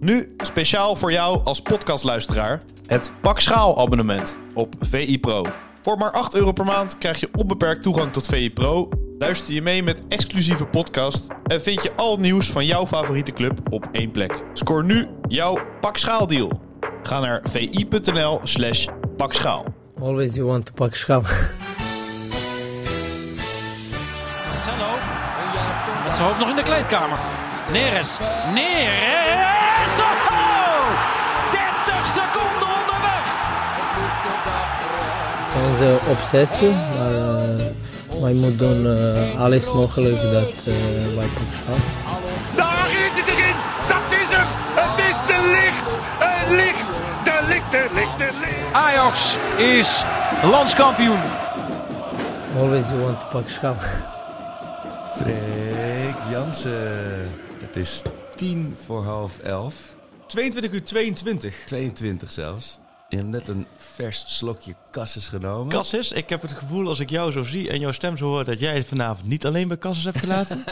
Nu speciaal voor jou als podcastluisteraar het Pak Schaal abonnement op VI Pro. Voor maar 8 euro per maand krijg je onbeperkt toegang tot VI Pro. Luister je mee met exclusieve podcast en vind je al het nieuws van jouw favoriete club op één plek. Scoor nu jouw Pak Schaal deal. Ga naar vi.nl slash pakschaal. Always you want to pak schaal. Marcelo. Met zijn hoofd nog in de kleedkamer. Neres. Neres. Het is onze obsessie, maar eh, wij moeten doen eh, alles mogelijk dat eh, wij pak schaal. Daar is het erin. Dat is hem. Het is de licht. Het licht. De licht, de licht, de licht. Ajax is landskampioen. Always you want to pak schaal. Freek Jansen. Het is tien voor half elf. 22 uur 22. 22 zelfs. Je hebt net een vers slokje kasses genomen. Cassis, ik heb het gevoel als ik jou zo zie en jouw stem zo hoor... dat jij het vanavond niet alleen bij Cassis hebt gelaten.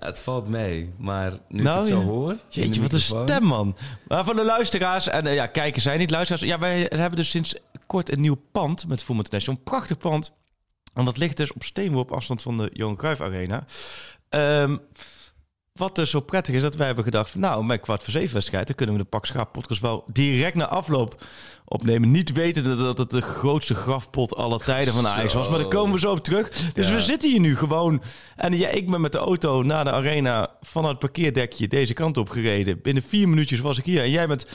Ja, het valt mee, maar nu Nou, ik het zo ja. hoor... Jeetje, wat een stem, man. Maar van de luisteraars, en eh, ja, kijkers zijn niet luisteraars... Ja, wij hebben dus sinds kort een nieuw pand met Full International. Een prachtig pand. En dat ligt dus op steenworp afstand van de Johan Cruijff Arena. Ehm, wat dus zo prettig is, dat wij hebben gedacht... van, nou, met kwart voor zeven wedstrijd... dan kunnen we de Pak Schaap podcast wel direct na afloop opnemen. Niet weten dat- dat het de grootste grafpot aller tijden van Ajax was. Maar daar komen we zo op terug. Dus Ja. we zitten hier nu gewoon. En ja, ik ben met de auto naar de arena van het parkeerdekje deze kant op gereden. Binnen vier minuutjes was ik hier. En jij bent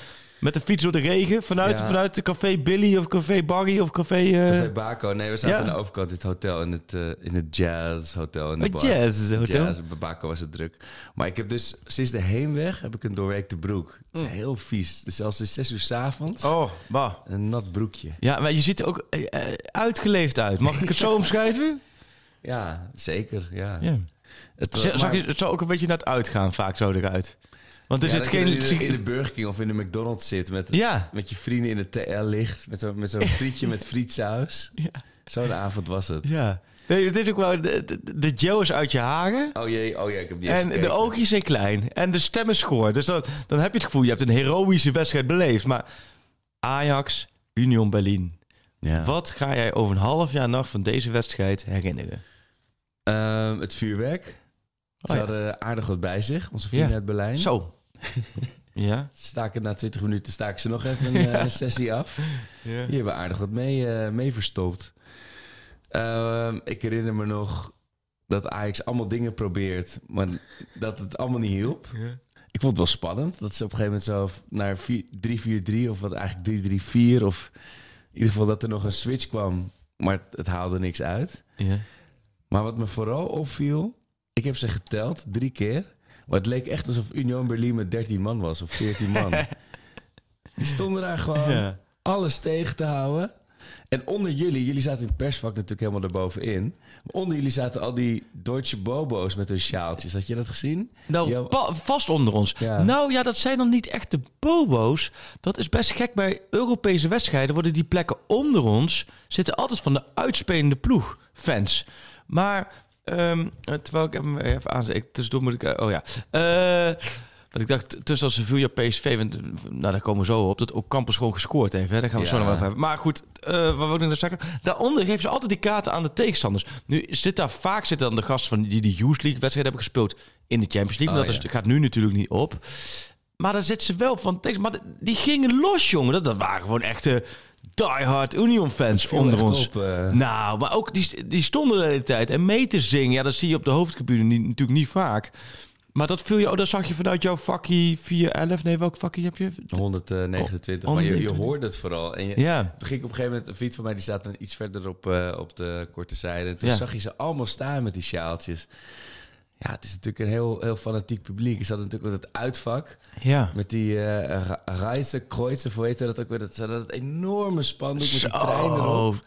met de fiets door de regen vanuit, Ja. vanuit de café Billy of café Barry of café... eh, Café Baco. Nee, we zaten Ja. aan de overkant in het hotel, in het, eh, in het Jazz Hotel. In de Het. Jazz Hotel? Jazz, bij Baco was het druk. Maar ik heb dus sinds de heenweg heb ik een doorwerkte broek. Het is heel vies. Dus zelfs sinds zes uur s'avonds. Oh, bah. een nat broekje. Ja, maar je ziet er ook eh, uitgeleefd uit. Mag ik het zo omschrijven? Ja, zeker. Ja. Ja. Het, Zag maar- je het zo ook een beetje naar het uitgaan vaak zo eruit? Want er Ja, zit geen... in de, in de Burger King of in de McDonald's zit met, Ja. met je vrienden in het TL licht. Met zo'n met zo'n frietje met frietsaus. Ja. Zo'n avond was het. Ja. Nee, het is ook wel... De, gel is uit je haren. Oh jee, oh ja, ik heb En de oogjes zijn klein. En de stem is schoor. Dus dan, dan heb je het gevoel, je hebt een heroïsche wedstrijd beleefd. Maar Ajax, Union Berlin. Ja. Wat ga jij over een half jaar nog van deze wedstrijd herinneren? Ehm, het vuurwerk. Ze Oh, ja. hadden aardig wat bij zich, onze vrienden uit Berlijn. Zo. ja. Staken na 20 minuten staken ze nog even een eh, sessie af. Die hebben aardig wat mee, eh, mee verstopt. Ehm, ik herinner me nog dat Ajax allemaal dingen probeert, maar dat het allemaal niet hielp. Ik vond het wel spannend dat ze op een gegeven moment zo naar vier- 3-4-3 of wat eigenlijk 3-3-4 of in ieder geval dat er nog een switch kwam, maar het, het haalde niks uit. ja. Maar wat me vooral opviel, ik heb ze geteld drie keer, maar het leek echt alsof Union Berlin met 13 man was of 14 man. Die stonden daar gewoon Ja. alles tegen te houden. En onder jullie, jullie zaten in het persvak natuurlijk helemaal erbovenin. Maar onder jullie zaten al die Deutsche Bobo's met hun sjaaltjes. Had je dat gezien? Nou, vast onder ons. Ja. Nou ja, dat zijn dan niet echt de bobo's. Dat is best gek. Bij Europese wedstrijden worden die plekken onder ons... zitten altijd van de uitspelende ploeg fans. Maar, ehm, terwijl ik hem even aanzet... ik- Tussendoor moet ik... eh, oh ja. Eh, want ik dacht, tussen als Sevilla PSV... Want, eh, nou, daar komen we zo op. Dat ook Campus gewoon gescoord heeft. Hè? Daar gaan we Ja. zo nog wel over hebben. Maar goed, eh, wat wil ik nou zeggen? Daaronder geven ze altijd die kaarten aan de tegenstanders. Nu zit daar vaak zitten dan de gasten van die de Youth League wedstrijd hebben gespeeld in de Champions League. Oh, dat is, gaat nu natuurlijk niet op. Maar daar zitten ze wel van tegen. Maar die gingen los, jongen. Dat, dat waren gewoon echte diehard Union fans viel onder ons. op, eh. Nou, maar ook die, die stonden de hele tijd en mee te zingen. Ja, dat zie je op de hoofdtribune niet, natuurlijk niet vaak. Maar dat viel je, oh, dat zag je vanuit jouw vakkie 411. Nee, welk vakkie heb je? 129. Oh, maar je, je 129. hoorde het vooral. En je, Ja. Toen ging ik op een gegeven moment, een vriend van mij die staat dan iets verder op, eh, op de korte zijde. En toen Ja. zag je ze allemaal staan met die sjaaltjes. Ja, het is natuurlijk een heel, heel fanatiek publiek. Ze hadden natuurlijk ook dat uitvak Ja. met die eh Reizen, Kreuzen, hoe heet dat ook weer? Dat, ze hadden dat enorme spandoek met die trein erop.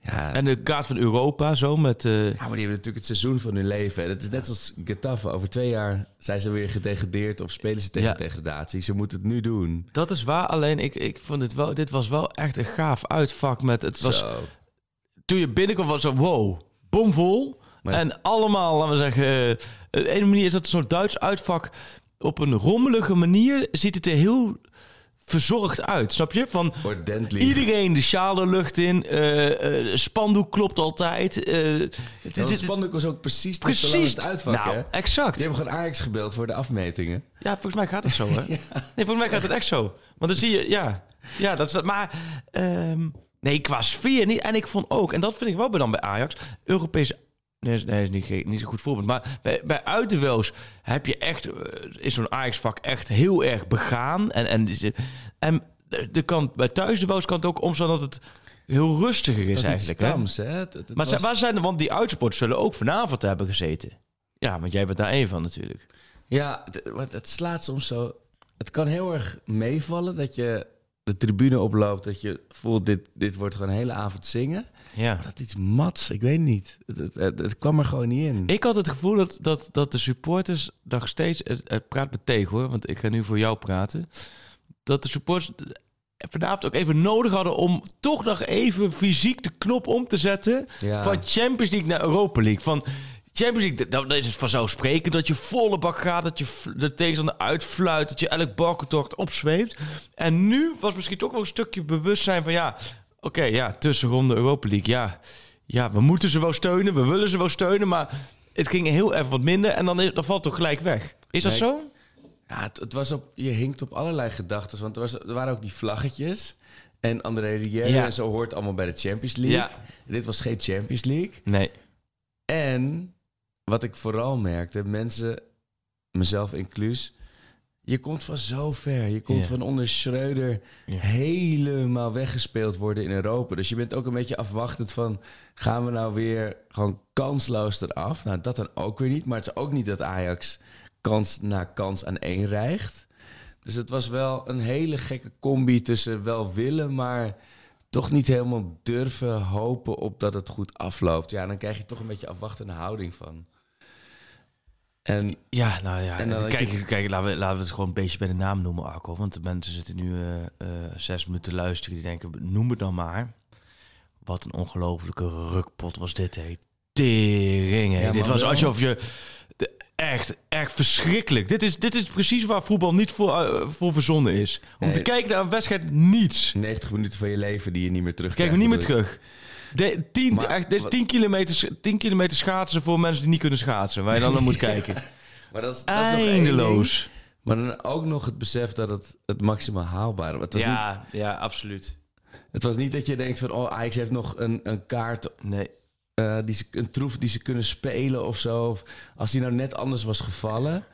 Ja, En de kaart van Europa, zo met... eh, ja, maar die hebben natuurlijk het seizoen van hun leven. En Het is net zoals Getafe. Over twee jaar zijn ze weer gedegradeerd of spelen ze tegen Ja. degradatie. Ze moeten het nu doen. Dat is waar, alleen ik, ik vond dit wel... Dit was wel echt een gaaf uitvak met... Het was, Zo. toen je binnenkwam was het wow, bomvol. Maar is- en allemaal, laten we zeggen... eh, de ene manier is dat zo'n Duits uitvak... op een rommelige manier ziet het er heel verzorgd uit. Snap je? Van Ordentlich. iedereen de sjaal de lucht in. eh eh, spandoek klopt altijd. eh, het, Dat het- het- spandoek was ook precies, precies. het uitvak, nou, hè? exact. Die hebben gewoon Ajax gebeld voor de afmetingen. Ja, volgens mij gaat het zo, hè? Nee, volgens mij gaat het echt zo. Want dan zie je, ja, ja dat is dat. Maar ehm, nee, qua sfeer niet. En ik vond ook, en dat vind ik wel bij dan bij Ajax, Europese. Nee, nee, is niet, niet zo'n goed voorbeeld. Maar bij, bij heb je echt, eh, is zo'n Ajax-vak echt heel erg begaan. En, en, en de, de kant, bij thuisduels kan het ook omstaan dat het heel rustiger is Dat eigenlijk. Hè? tams, hè? Het- het Maar was- waar zijn de, want die uitsports zullen ook vanavond hebben gezeten. Ja, want jij bent daar één van natuurlijk. Ja, het, het slaat soms zo... Het kan heel erg meevallen dat je de tribune oploopt... dat je voelt, dit, dit wordt gewoon een hele avond zingen. Ja. Maar dat iets mats, ik weet niet. Het, het, het- het kwam er gewoon niet in. Ik had het gevoel dat, dat, dat de supporters nog steeds... Het, praat me tegen hoor, want ik ga nu voor jou praten. Dat de supporters vanavond ook even nodig hadden om toch nog even fysiek de knop om te zetten... Ja. van Champions League naar Europa League. Van Champions League, dan is het vanzelfsprekend dat je volle bak gaat... dat je de tegenstander uitfluit, dat je elk balkentocht opzweept. En nu was misschien toch wel een stukje bewustzijn van... ja, oké, ja, tussenronde Europa League, ja... Ja, we moeten ze wel steunen, we willen ze wel steunen, maar het ging heel even wat minder en dan, dan valt het toch gelijk weg. Is dat zo? Ja, het, het was op, je hinkt op allerlei gedachten. Want er, was, er waren ook die vlaggetjes. En André Rieu Ja. en zo hoort allemaal bij de Champions League. Ja. Dit was geen Champions League. Nee. En wat ik vooral merkte, mensen, mezelf inclus, je komt van zo ver. Je komt van onder Schreuder helemaal weggespeeld worden in Europa. Dus je bent ook een beetje afwachtend van, gaan we nou weer gewoon kansloos eraf? Nou, dat dan ook weer niet. Maar het is ook niet dat Ajax kans na kans aan één rijgt. Dus het was wel een hele gekke combi tussen wel willen, maar toch niet helemaal durven hopen op dat het goed afloopt. Ja, dan krijg je toch een beetje afwachtende houding van. En Ja, nou ja. En dan had kijk, je- kijk laten, we, laten we het gewoon een beetje bij de naam noemen, Arco. Want de mensen zitten nu eh, eh, zes minuten te luisteren. Die denken, noem het dan maar. Wat een ongelofelijke rukpot was dit, hé. Tering, hé. Ja, dit was alsof je... de- Echt, echt verschrikkelijk. Dit is, dit is precies waar voetbal niet voor, eh, voor verzonnen is. Om Nee. te kijken naar een wedstrijd, niets. 90 minuten van je leven die je niet meer terug Kijk we niet meer terug. De, tien, Maar echt, de, 10, kilometer, 10 kilometer schaatsen voor mensen die niet kunnen schaatsen. Waar je dan naar moet kijken. Maar dat is, dat is Eindeloos. Maar dan ook nog het besef dat het het maximaal haalbare was. Was, niet, Ja, ja, absoluut. het was niet dat je denkt van... oh, Ajax heeft nog een, een kaart, Nee. eh, die ze, een troef die ze kunnen spelen of zo. Of als die nou net anders was gevallen.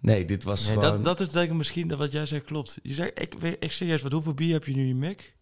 Nee, dit was nee gewoon... dat, dat is denk ik misschien dat wat jij zegt klopt. Je zegt, ik, ik serieus, wat hoeveel bier heb je nu in je mik?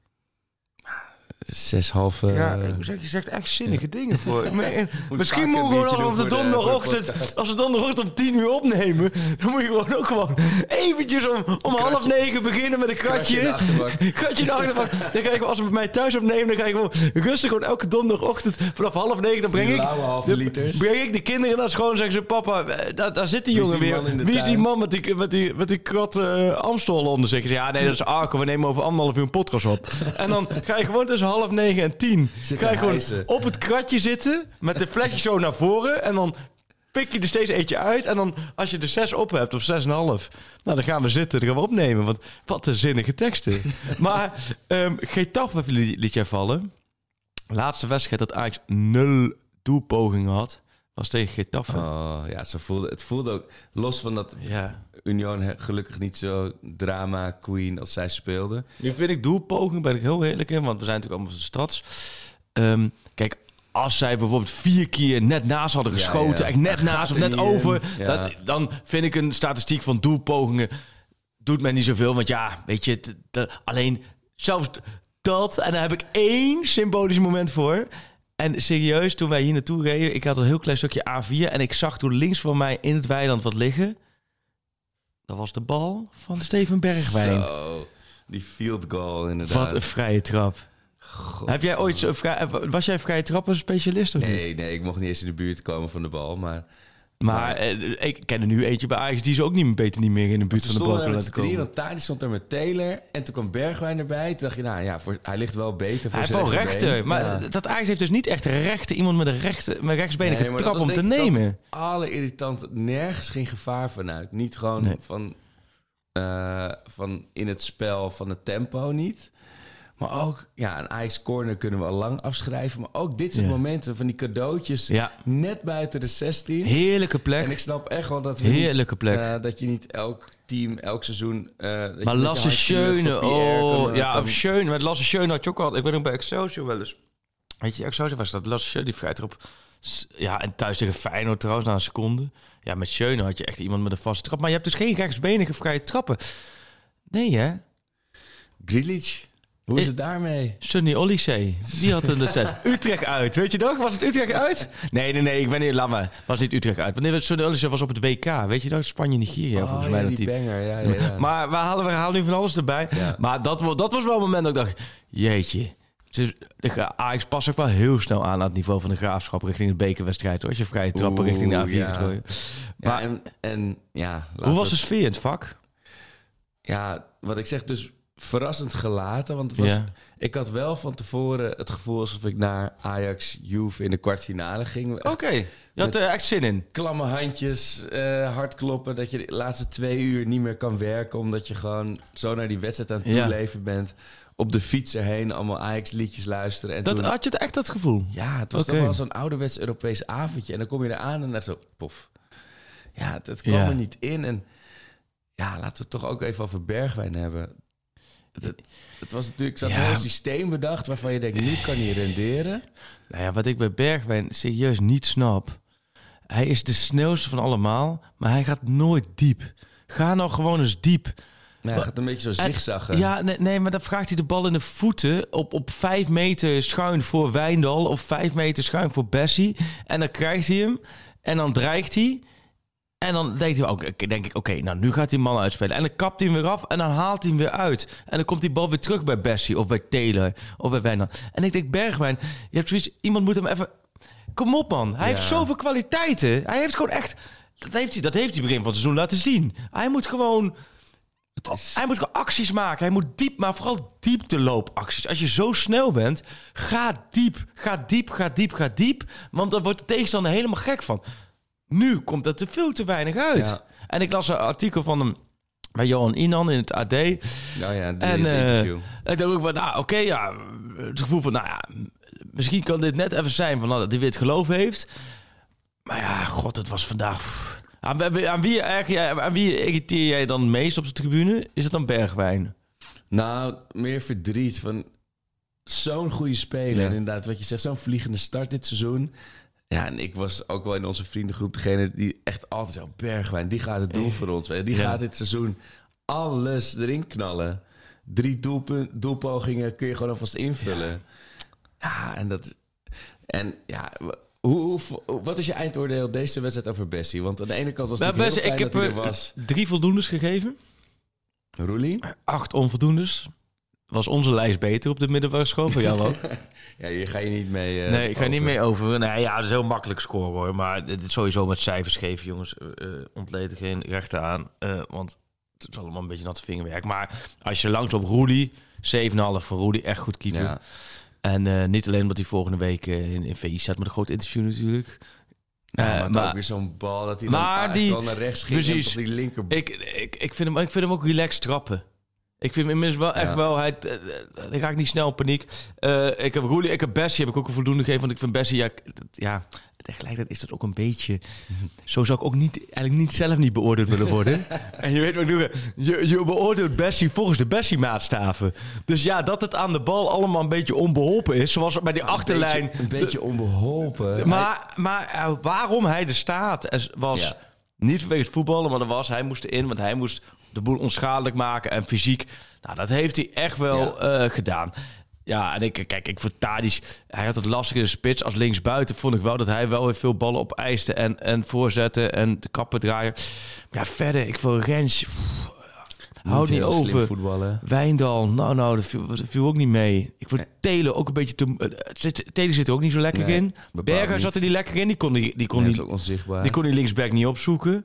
Zes halve... ja, ik zeg, je zegt echt zinnige dingen voor. Meen, misschien moeten we gewoon op de donderdagochtend, als we donderdagochtend om tien uur opnemen, dan moet je gewoon ook gewoon eventjes om, om half negen beginnen met een Kratje in de kratje. in de achterbak. Dan als we bij mij thuis opnemen, dan krijg ik gewoon rustig gewoon elke donderdagochtend vanaf half negen, dan breng ik, de- liters. breng ik de kinderen naar school en zeggen ze, papa, eh, daar, daar zit die Wie jongen die weer. Wie is die man met die, met die, met die krat eh, Amstel onder zich? Ja, nee, dat is Arco. We nemen over anderhalf uur een podcast op. En dan ga je gewoon tussen half negen en tien. Zitten Ga je gewoon hijsen. op het kratje zitten met de flesje zo naar voren. En dan pik je er steeds eentje uit. En dan als je er zes op hebt, of zes en een half. Nou, dan gaan we zitten, dan gaan we opnemen. Want wat een zinnige teksten. maar um, Getafe li- liet jij vallen. Laatste wedstrijd dat Ajax nul doelpogingen had. Was tegen Getafe. Oh, ja, zo voelde, het voelde ook... Los van dat Ja. Union gelukkig niet zo drama queen als zij speelde. Nu vind ik doelpoging, ben ik heel eerlijk in, want we zijn natuurlijk allemaal van de stads. Ehm, kijk, als zij bijvoorbeeld vier keer net naast hadden geschoten, ja. echt net naast of net over, Ja. dat- dan vind ik een statistiek van doelpogingen doet mij niet zoveel. Want ja, weet je, t- t- alleen zelfs dat, en daar heb ik één symbolisch moment voor. En serieus, toen wij hier naartoe reden, ik had een heel klein stukje A4 en ik zag toen links van mij in het weiland wat liggen. Dat was de bal van Steven Bergwijn. Zo, die field goal inderdaad. Wat een vrije trap. Heb jij ooit vrij, was jij vrije trappen specialist of niet? Nee, nee, ik mocht niet eens in de buurt komen van de bal. Maar Maar eh, ik ken er nu eentje bij Ajax, die is ook niet, beter niet meer in de buurt van de er laten komen. want stond er met Taylor. En toen kwam Bergwijn erbij. Toen dacht je, nou ja, voor, hij ligt wel beter voor Hij heeft wel rechten, maar Ja. dat Ajax heeft dus niet echt rechten, iemand met een met rechtsbenige Nee, om te nemen. het allerirritant. Nergens geen gevaar vanuit. Niet gewoon Nee. van, eh, van in het spel van het tempo niet. Maar ook, ja, een Ajax corner kunnen we al lang afschrijven. Maar ook dit soort Ja. momenten van die cadeautjes Ja. net buiten de 16. Heerlijke plek. En ik snap echt wel dat we Heerlijke niet, plek. eh, dat je niet elk team, elk seizoen... eh, Maar Lasse Schöne, oh, kan, ja, kan- of Schöne. Met Lasse Schöne had je ook al. Ik ben ook bij Excelsior wel eens. Weet je, Excelsior was dat. Lasse Schöne, die vrijt erop. Ja, en thuis tegen Feyenoord trouwens, na een seconde. Ja, met Schöne had je echt iemand met een vaste trap. Maar je hebt dus geen rechtsbenige vrije trappen. Nee, hè? Grealish, hoe is Ik- het daarmee? Sonny Olysee, die had een set. Utrecht uit, weet je nog? Was het Utrecht uit? Nee, nee, nee, ik ben niet, laat maar. Was niet Utrecht uit. Wanneer Sonny Olysee was op het WK, weet je dat? Spanje-Nigeria volgens Oh, mij. ja, dat die team. banger, ja, ja, ja. Maar we halen, we halen nu van alles erbij. Ja. Maar dat, dat was wel een moment dat ik dacht... Jeetje. De Ajax past ook wel heel snel aan aan het niveau van de graafschap richting de bekerwedstrijd. Hoor. Als je vrije trappen Oeh, richting de A4 ja. gaat gooien. Ja, en, en ja, hoe was de sfeer in het vak? Ja, wat ik zeg, dus verrassend gelaten. Want het was, Ja. ik had wel van tevoren het gevoel alsof ik naar Ajax Juve in de kwartfinale ging. Oké, je had er echt zin in. Klamme handjes, eh hard kloppen. Dat je de laatste twee uur niet meer kan werken. Omdat je gewoon zo naar die wedstrijd aan het Ja. toeleven bent. Op de fiets erheen, allemaal Ajax liedjes luisteren. En Dat, toen, had je het echt dat gevoel? ja, het was Oké. toch wel zo'n ouderwets Europees avondje. En dan kom je eraan en dan zo, pof. Ja, het kwam Ja. er niet in. En ja, laten we het toch ook even over Bergwijn hebben. Het, het was natuurlijk zo'n Ja. heel systeem bedacht waarvan je denkt, nu kan hij renderen. Nou ja, wat ik bij Bergwijn serieus niet snap. Hij is de snelste van allemaal, maar hij gaat nooit diep. Ga nou gewoon eens diep. Hij gaat een beetje zo En- zigzaggen. Ja, nee, nee, maar dan vraagt hij de bal in de voeten op, op vijf meter schuin voor Wijndal of vijf meter schuin voor Bessie. En dan krijgt hij hem en dan dreigt hij. En dan denkt hij, ook, denk ik, oké, nou nu gaat die man uitspelen. En dan kapt hij hem weer af en dan haalt hij hem weer uit. En dan komt die bal weer terug bij Bessie of bij Taylor of bij Wijndal. En ik denk, Bergwijn, je hebt zoiets, iemand moet hem even... Kom op man, hij heeft zoveel kwaliteiten. Hij heeft gewoon echt... Dat heeft hij, dat heeft hij begin van het seizoen laten zien. Hij moet gewoon... Hij moet gewoon acties maken. Hij moet diep, maar vooral diepteloopacties. Als je zo snel bent, ga diep. Ga diep, ga diep, ga diep. Want dan wordt de tegenstander helemaal gek van. Nu komt het er veel te weinig uit. Ja. En ik las een artikel van hem bij Johan Inan in het AD. Nou ja, die, En eh, interview. ik dacht ook van, nou oké, ja. Het gevoel van, nou ja, misschien kan dit net even zijn van nou, dat hij weer het geloof heeft. Maar ja, god, het was vandaag... pff. Aan, wie- aan, wie, aan wie irriteer jij dan meest op de tribune? Is het dan Bergwijn? Nou, meer verdriet van zo'n goede speler. Ja. Inderdaad, wat je zegt, zo'n vliegende start dit seizoen. Ja, en ik was ook wel in onze vriendengroep degene die echt altijd zo... Bergwijn, die gaat het doen voor ons. Die gaat dit seizoen alles erin knallen. Drie doelpunt, doelpogingen kun je gewoon alvast invullen. Ja, en dat... En ja, hoe, hoe, wat is je eindoordeel deze wedstrijd over Bessie? Want aan de ene kant was het Nou, heel ik heb dat hij er er was. drie voldoendes gegeven. Roelie? Acht onvoldoendes. Was onze lijst beter op de middelbare school? Voor jou ook? Ja, hier ga je niet mee eh, nee, ik ga niet mee over. Nee, ja, dat is heel makkelijk scoren hoor. Maar het is sowieso met cijfers geven, jongens. eh eh, ontleed er geen rechten aan. eh, want het is allemaal een beetje natte vingerwerk. Maar als je langs op Roelie, 7,5 voor Roelie, echt goed keeper. Ja. En eh, niet alleen omdat hij volgende week eh, in, in VI staat met een groot interview natuurlijk. Eh, maar, ook weer zo'n bal dat hij maar dan die- naar rechts ging precies. en tot die linker... Ik, ik, ik, vind hem, ik vind hem ook relaxed trappen. Ik vind hem inmiddels wel echt Ja. wel... Hij, eh, eh, dan ga ik niet snel in paniek. Eh, ik heb Roelie, ik heb Bessie, heb ik ook een voldoende gegeven. Want ik vind Bessie, ja, dat- ja tegelijkertijd is dat ook een beetje... Zo zou ik ook niet, eigenlijk niet zelf niet beoordeeld willen worden. en je weet wat ik doe. Je, je beoordeelt Bessie volgens de Bessie-maatstaven. Dus ja, dat het aan de bal allemaal een beetje onbeholpen is. Zoals bij die achterlijn... Een beetje, een beetje onbeholpen. Maar, maar waarom hij er staat was Ja. niet vanwege het voetballen, maar dat was hij moest erin, want hij moest de boel onschadelijk maken en fysiek. Nou, dat heeft hij echt wel eh, gedaan. Ja, en ik, kijk, ik vond Tadic, hij had het lastig in de spits. Als linksbuiten vond ik wel dat hij wel weer veel ballen op eiste en, en voorzetten en de kappen draaien. Maar ja, verder, ik wil Rens... pff, Houdt niet over. voetballen. Wijndal, nou, nou, dat viel, dat viel ook niet mee. Ik vond Telen ook een beetje te... eh, Telen zit er ook niet zo lekker Nee, in. Berger niet. zat er niet lekker in. Die kon die, die, kon Nee, die, die, kon die linksback niet opzoeken.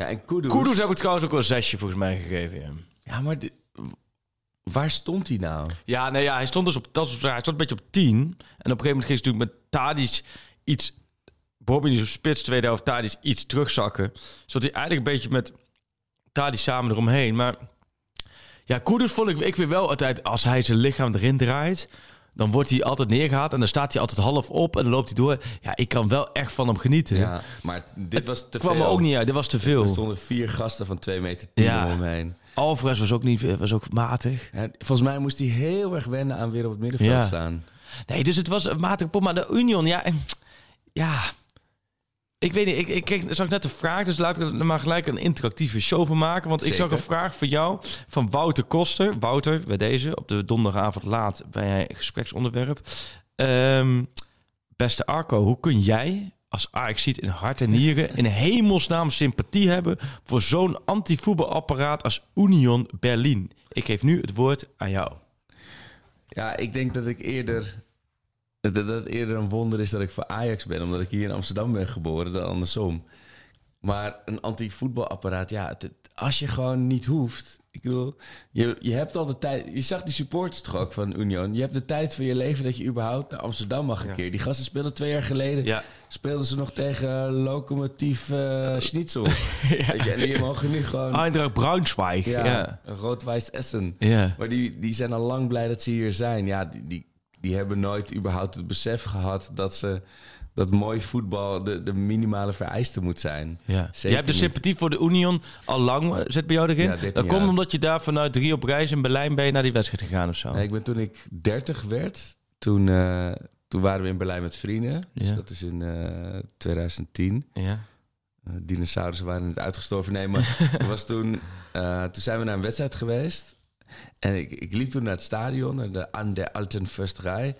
Ja, en Kudus. Kudus heb ik trouwens ook wel een zesje volgens mij gegeven. Ja, Ja, maar de- waar stond hij nou? ja, nee, ja hij stond dus op, dat, hij stond een beetje op 10. En op een gegeven moment ging ze natuurlijk met Tadic iets... Bobby die op spits, tweede helft, Tadic iets terugzakken. Zodat hij eigenlijk een beetje met Tadic samen eromheen. Maar ja, Kudus vond ik, ik weer wel altijd... Als hij zijn lichaam erin draait... Dan wordt hij altijd neergehaald en dan staat hij altijd half op en dan loopt hij door. Ja, ik kan wel echt van hem genieten. Ja, maar dit was te kwam veel. me ook niet uit. Dit was te Er veel. stonden vier gasten van 2 meter 10 Ja. om hem heen. Alvarez was ook niet, was ook matig. Ja, volgens mij moest hij heel erg wennen aan weer op het middenveld Ja. staan. Nee, dus het was een matige. Maar de Union, ja, ja. Ik weet niet, ik, ik kreeg, zag net een vraag, dus laten we er maar gelijk een interactieve show van maken. Want ik zag een vraag voor jou van Wouter Koster. Wouter, bij deze, op de donderdagavond laat een gespreksonderwerp. Ehm, beste Arco, hoe kun jij als Ajax ziet in hart en nieren in hemelsnaam sympathie hebben voor zo'n anti-voetbalapparaat als Union Berlin? Ik geef nu het woord aan jou. Ja, ik denk dat ik eerder... Dat het eerder een wonder is dat ik voor Ajax ben. Omdat ik hier in Amsterdam ben geboren dan andersom. Maar een anti-voetbalapparaat, ja, het- als je gewoon niet hoeft. Ik bedoel, je, je hebt al de tijd. Je zag die supporters toch ook van Union. Je hebt de tijd van je leven dat je überhaupt naar Amsterdam mag een keer. Die gasten speelden twee jaar geleden. Ja. Speelden ze nog tegen Lokomotief eh Schnitzel. Weet je, en die mogen nu gewoon. Eindracht Braunschweig. ja, Ja. Rood-Wijs Essen. Ja. Maar die, die zijn al lang blij dat ze hier zijn. Ja, die, die, die hebben nooit überhaupt het besef gehad dat ze dat mooi voetbal de, de minimale vereiste moet zijn. Ja. Zeker je hebt de sympathie voor de Union al lang, eh, zit bij jou erin. Ja, 13 dat komt omdat je daar vanuit drie op reis in Berlijn ben je naar die wedstrijd gegaan of zo. Nee, ik ben toen ik 30 werd, toen, eh, toen waren we in Berlijn met vrienden. Dus Ja. dat is in eh 2010. Ja. Eh, dinosaurussen waren niet uitgestorven. Nee, maar het was toen, eh, toen zijn we naar een wedstrijd geweest. En ik, ik liep toen naar het stadion, naar de An der Alten Försterei.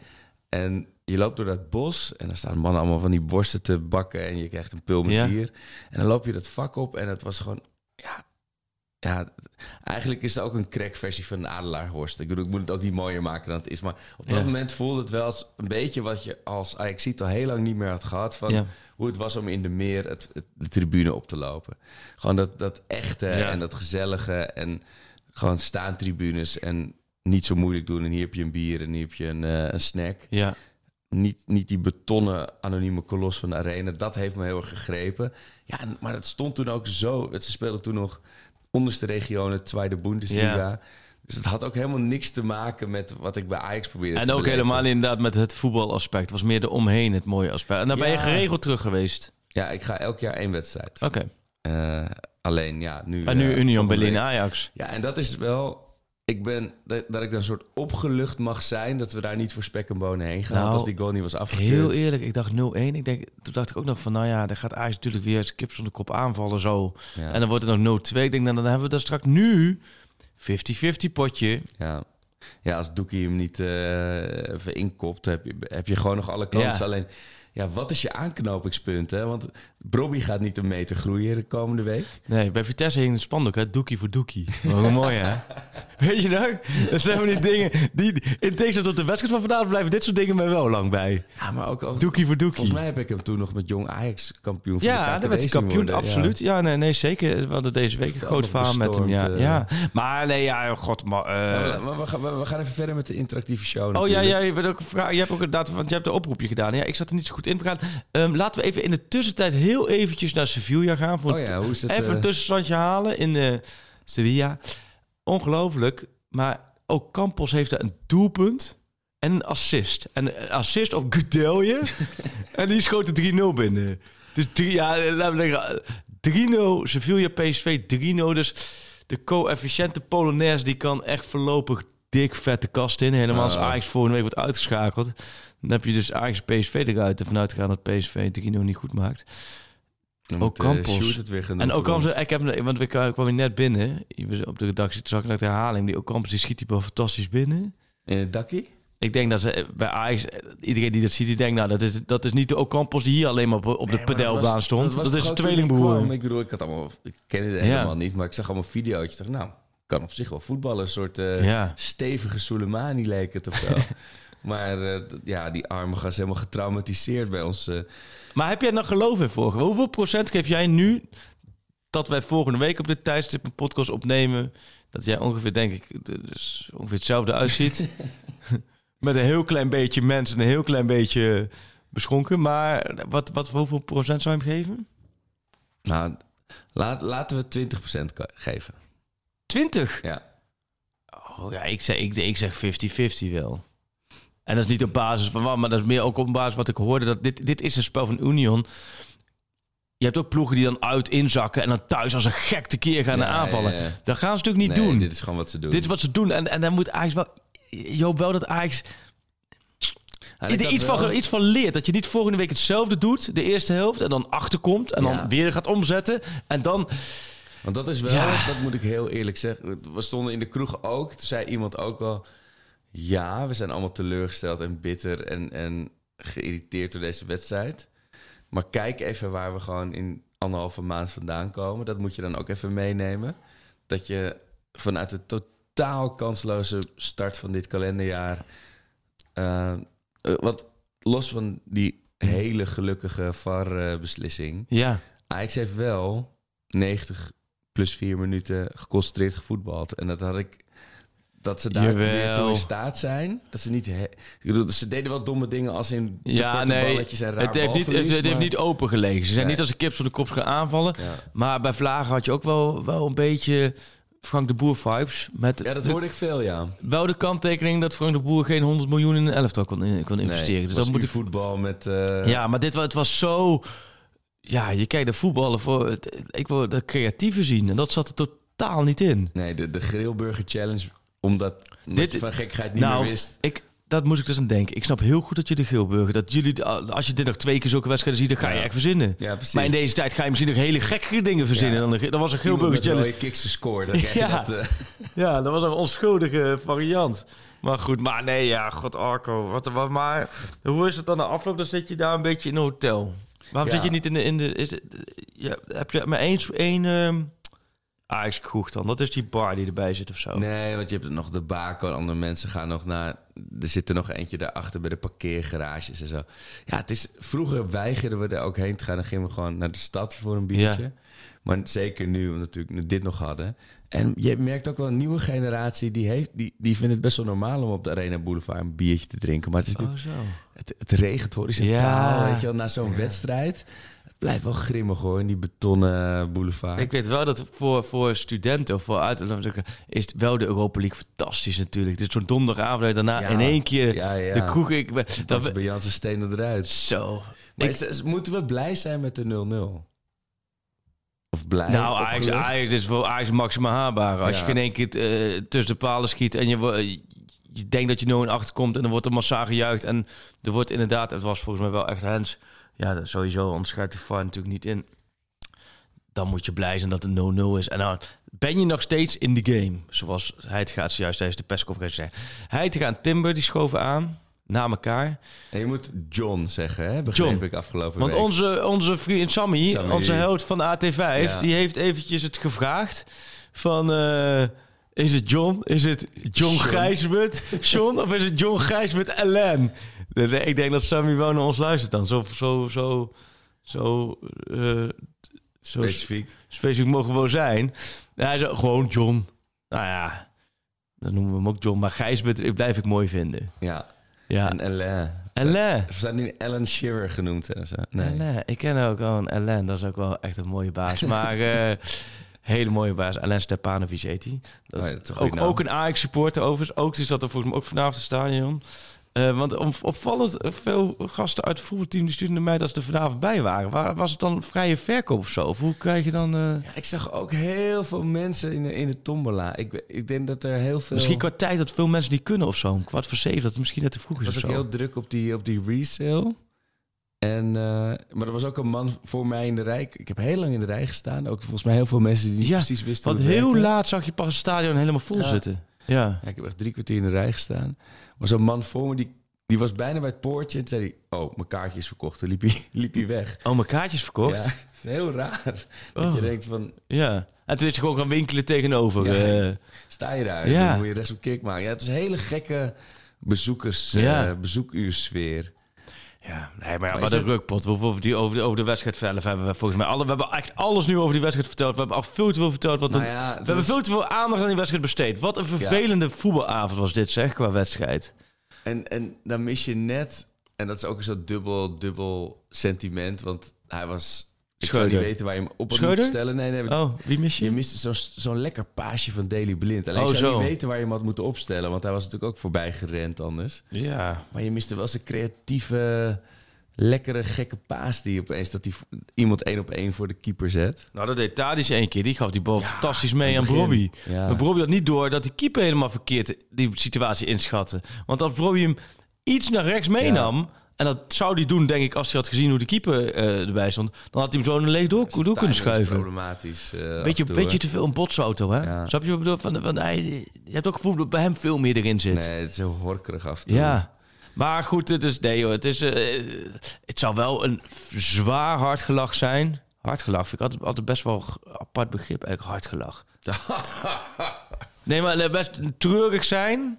En je loopt door dat bos en daar staan mannen allemaal van die borsten te bakken. En je krijgt een pil met Ja. bier. En dan loop je dat vak op en het was gewoon... Ja, ja, eigenlijk is het ook een crackversie van een adelaarhorst. Ik bedoel, ik moet het ook niet mooier maken dan het is. Maar op dat Ja. moment voelde het wel als een beetje wat je als ajax al heel lang niet meer had gehad. Van Ja. hoe het was om in de meer het, het- de tribune op te lopen. Gewoon dat, dat echte Ja. en dat gezellige en gewoon staantribunes en niet zo moeilijk doen. En hier heb je een bier en hier heb je een, eh, een snack. Ja. Niet, niet die betonnen anonieme kolos van de arena. Dat heeft me heel erg gegrepen. Ja, en- maar het stond toen ook zo. Ze speelden toen nog onderste regionen, tweede Bundesliga. Ja. Dus het had ook helemaal niks te maken met wat ik bij Ajax probeerde En te ook beleven. helemaal inderdaad met het voetbalaspect. Het was meer de omheen het mooie aspect. En daar ben je geregeld terug geweest. Ja, ik ga elk jaar één wedstrijd. Oké. Eh, alleen, ja, nu... En nu eh, Union Berlin Ajax. Ja, en dat is wel... Ik ben... Dat, dat ik dan een soort opgelucht mag zijn... dat we daar niet voor spek en bonen heen gaan. Nou, want als die goal niet was afgekeurd... Heel eerlijk, ik dacht 0-1. Ik denk, toen dacht ik ook nog van, nou ja, daar gaat Ajax natuurlijk weer als kip zonder kop aanvallen zo. Ja. En dan wordt het nog 0-2. Ik denk, nou, dan hebben we dat straks nu 50-50 potje. Ja. ja, als Doekie hem niet eh even inkopt... Heb je, heb je gewoon nog alle kansen. Ja. Alleen... Ja, wat is je aanknopingspunt? Hè? Want Brobby gaat niet een meter groeien de komende week. Nee, bij Vitesse hing een spandoek, hè? Doekie voor Doekie. Wat mooi, hè? Weet je nog? Dat zijn van die dingen die... In tegenstelling tot de wedstrijd van vandaag blijven dit soort dingen mij wel lang bij. Ja, maar ook als... Doekie voor Doekie. Volgens mij heb ik hem toen nog met jong Ajax kampioen Ja, daar werd hij kampioen, worden, absoluut. Ja, nee, nee, zeker. We hadden deze week een groot verhaal met hem, ja. ja. Maar nee, ja, god, maar... eh, Ja, maar, we, gaan, we, we gaan even verder met de interactieve show Oh ja, natuurlijk. ja, je, bent ook je hebt ook inderdaad, want je hebt de oproepje gedaan. Ja, ik zat er niet zo goed in. We gaan, ehm, laten we even in de tussentijd heel eventjes naar Sevilla gaan. Voor Oh ja, hoe is het? even eh, een tussenstandje halen in eh, Sevilla. Ongelooflijk. Maar ook Campos heeft daar een doelpunt en een assist. En een assist op Gudelje. en die schoot de 3-0 binnen. Dus drie, ja, laten we zeggen, 3-0 Sevilla PSV 3-0. Dus de coëfficiënte Polonaise die kan echt voorlopig dik vette kast in. Helemaal als Oh. Ajax volgende week wordt uitgeschakeld. Dan heb je dus Ajax PSV eruit. En vanuit gaan dat PSV 3-0 niet goed maakt. dan ook eh, Campos. Het weer En ook ze, ik heb, want ik kwam hier net binnen. Op de redactie, zag ik naar de herhaling. Die Ocampos, die schiet die wel fantastisch binnen. In het dakkie? Ik denk dat ze eh, bij Ajax, eh, iedereen die dat ziet, die denkt, nou, dat is, dat is niet de Ocampos die hier alleen maar op, op de Nee, pedelbaan was- stond. Dat, was is een ook tweelingbroer. Ik bedoel, ik had allemaal, ik kende het Ja. helemaal niet, maar ik zag allemaal video's. Ik dacht, nou, kan op zich wel voetballen. Een soort Ja. stevige Soleimani leek het of zo. maar eh, ja, die arme gast is helemaal getraumatiseerd bij ons. eh. Maar heb jij nog geloof in vorige? Hoeveel procent geef jij nu dat wij volgende week op dit tijdstip een podcast opnemen? Dat jij ongeveer, denk ik, dus ongeveer hetzelfde uitziet. Met een heel klein beetje mensen en een heel klein beetje beschonken. Maar wat, wat, hoeveel procent zou je hem geven? nou, laat, laten we 20% ka- geven. 20? Ja. Oh ja, ik zeg, ik, ik zeg 50-50 wel. En dat is niet op basis van wat, maar dat is meer ook op basis wat ik hoorde. Dat dit, dit is een spel van Union. Je hebt ook ploegen die dan uit inzakken en dan thuis als een gek tekeer gaan Ja, aanvallen. ja, ja. Dat gaan ze natuurlijk niet Nee, doen. Dit is gewoon wat ze doen. Dit is wat ze doen. En, en dan moet Ajax wel... Je hoopt wel dat Ajax iets, wel- van, iets van leert. Dat je niet volgende week hetzelfde doet, de eerste helft, en dan achterkomt en dan weer gaat omzetten. En dan... Want dat is wel, dat moet ik heel eerlijk zeggen. We stonden in de kroeg ook. Toen zei iemand ook al... Ja, we zijn allemaal teleurgesteld en bitter en, en geïrriteerd door deze wedstrijd. Maar kijk even waar we gewoon in anderhalve maand vandaan komen. Dat moet je dan ook even meenemen. Dat je vanuit de totaal kansloze start van dit kalenderjaar... eh, eh, wat los van die hele gelukkige VAR-beslissing... Ja, Ajax heeft wel 90 plus 4 minuten geconcentreerd gevoetbald. En dat had ik... Dat ze daar Jawel. weer toe in staat zijn. Dat ze niet... He, ze deden wel domme dingen als in ja nee. balletjes en raar Het heeft, niet, het, heeft niet open gelegen. Ze zijn Nee. niet als een kip voor de kop gaan aanvallen. Ja. Maar bij Vlagen had je ook wel, wel een beetje Frank de Boer vibes. Met ja, dat de- hoorde ik veel, ja. wel de kanttekening dat Frank de Boer geen 100 miljoen in een elftal kon, in- kon investeren. dus dat moet ik voetbal met... eh, Ja, maar dit het was zo. Ja, je kijkt de voetballen voor. Ik wil de creatieve zien en dat zat er totaal niet in. Nee, de, de Grillburger Challenge. Omdat, Dit- van gekkigheid niet nou, meer wist. ik. Dat moest ik dus aan denken. Ik snap heel goed dat je de Gilburger, dat jullie, als je dit nog twee keer zulke wedstrijden ziet, dan ga je Ja. echt verzinnen. Ja, precies. Maar in deze tijd ga je misschien nog hele gekke dingen verzinnen. Ja. Dan, de- dat was een Gilburger challenge. rode kicks gescoord. Dan Ja. dat... eh, Ja, dat was een onschuldige variant. Maar goed, maar nee, ja, god Arco. Wat, wat, maar hoe is het dan de afloop? Dan zit je daar een beetje in een hotel. Waarom Ja. zit je niet in de... In de is het, ja, heb je maar één... één ehm Ajax kroeg dan? Dat is die bar die erbij zit of zo. Nee, want je hebt nog de bako en andere mensen gaan nog naar... Er zit er nog eentje daarachter bij de parkeergarages en zo. Ja, het is... Vroeger weigerden we er ook heen te gaan. Dan gingen we gewoon naar de stad voor een biertje. Ja. Maar zeker nu, omdat we natuurlijk dit nog hadden. En je merkt ook wel een nieuwe generatie... die, heeft, die, die vindt het best wel normaal om op de Arena Boulevard een biertje te drinken. Maar het is Oh, zo. Het, het regent horizontaal, Ja. weet je wel, na zo'n wedstrijd. Het blijft wel grimmig hoor, in die betonnen boulevard. Ik weet wel dat voor, voor studenten of voor uit laten we zeggen, is het wel de Europa League fantastisch natuurlijk. Dit zo'n donderdagavond daarna Ja. in één keer de kroeg. Ik, dat dat, is bij Stenen eruit. zo. Ik- is- moeten we blij zijn met de 0-0? Of blij? Nou, Ajax, is voor Ajax maximaal haalbaar. Als Ja. je in één keer eh, tussen de palen schiet en je, wo- je denkt dat je 0 in achter komt en dan wordt er massaal gejuicht. En er wordt inderdaad, het was volgens mij wel echt Hens. Ja, dat sowieso onderscheidt de VAR natuurlijk niet in. Dan moet je blij zijn dat het 0-0 is. En dan ben je nog steeds in de game. Zoals hij het gaat zojuist tijdens de persconferentie zeggen. Hij te gaan Timber, die schoven aan. Na elkaar. En je moet John zeggen, hè? Begreep John. ik afgelopen Want week. onze, onze vriend Sammy, Sammy. onze held van de AT5, Ja. die heeft eventjes het gevraagd van... eh, is het John? Is het John. Gijsbert? John? Of is het John Gijsbert Ellen? Ik denk dat Sammy wel naar ons luistert dan. Zo, zo, zo, zo, eh, zo Specifiek. specifiek mogen we wel zijn. Ja, gewoon John. Nou ja, dan noemen we hem ook John. Maar Gijsbert blijf ik mooi vinden. Ja. Ja, En Ellen. Ellen. Ze zijn nu Ellen Shearer genoemd en zo. Nee. Alain, ik ken ook wel een Alain, dat is ook wel echt een mooie baas. Maar eh, hele mooie baas. Alain Stepanovic heet hij. Dat Oh is ja, ook, ook een Ajax-supporter overigens. Ook, die zat er volgens mij ook vanavond in het stadion. Eh, want op- opvallend veel gasten uit het voetbalteam die stuurden mij dat ze er vanavond bij waren. Waar, was het dan vrije verkoop of zo? Of hoe krijg je dan... eh, Ja, ik zag ook heel veel mensen in de, in de tombola. Ik, ik denk dat er heel veel... Misschien qua tijd dat veel mensen niet kunnen of zo. Een kwart voor zeven, dat het misschien net te vroeg Het is was of ook heel druk op die, op die resale. En, eh, maar er was ook een man voor mij in de rij. Ik heb heel lang in de rij gestaan. Ook volgens mij heel veel mensen die niet Ja, precies wisten Want het heel werkte. laat zag je pas het stadion helemaal vol Ja. zitten. Ja. Ja, ik heb echt drie kwartier in de rij gestaan. Was een man voor me die Die was bijna bij het poortje. En toen zei hij, oh, mijn kaartje is verkocht. Toen liep hij, liep hij weg. Oh, mijn kaartjes verkocht? Ja, Ja. heel raar. Dat Oh. je denkt van, En toen is je gewoon gaan winkelen tegenover. Ja. eh. sta je daar? Ja. Dan moet je rechts op kick maken. Ja, het is een hele gekke bezoekers, Ja. eh, bezoekuursfeer. Ja, nee, maar ja, Maar het- rukpot. We hoeven die over, de, over de wedstrijd zelf hebben we volgens mij alle. We hebben echt alles nu over die wedstrijd verteld. We hebben al veel te veel verteld. Wat Nou ja, we hebben veel te veel aandacht aan die wedstrijd besteed. Wat een vervelende voetbalavond was dit, zeg, qua wedstrijd. En, en dan mis je net, en dat is ook een soort dubbel, dubbel sentiment, want hij was... Ik zou niet weten waar je hem op Schreuder? stellen. Nee, nee, Oh, wie mis je? Je miste zo'n zo'n lekker paasje van Daily Blind. Alleen Oh, ik zou zo. niet weten waar je hem had moeten opstellen, want hij was natuurlijk ook voorbij gerend anders. Ja. Maar je miste wel zijn creatieve, lekkere, gekke paas die opeens dat die iemand één op één voor de keeper zet. Nou, dat deed Tadic één keer. Die gaf die bal fantastisch mee aan. Bobby. Ja. Maar Bobby had niet door dat die keeper helemaal verkeerd die situatie inschatte. Want als Bobby hem iets naar rechts meenam... En dat zou hij doen, denk ik, als hij had gezien hoe de keeper eh, erbij stond. Dan had hij hem zo een leeg door, door kunnen schuiven. problematisch. eh, Beetje, beetje te veel een botsauto, hè? Ja. Snap je wat ik bedoel? Van, van, hij, je hebt ook het gevoel dat bij hem veel meer erin zit. Nee, het is heel horkerig af toe. Ja. Maar goed, het is, nee, hoor, het, is, eh, het zou wel een zwaar hardgelach zijn. Hardgelach vind ik altijd, altijd best wel apart begrip, eigenlijk hardgelach. nee, maar best treurig zijn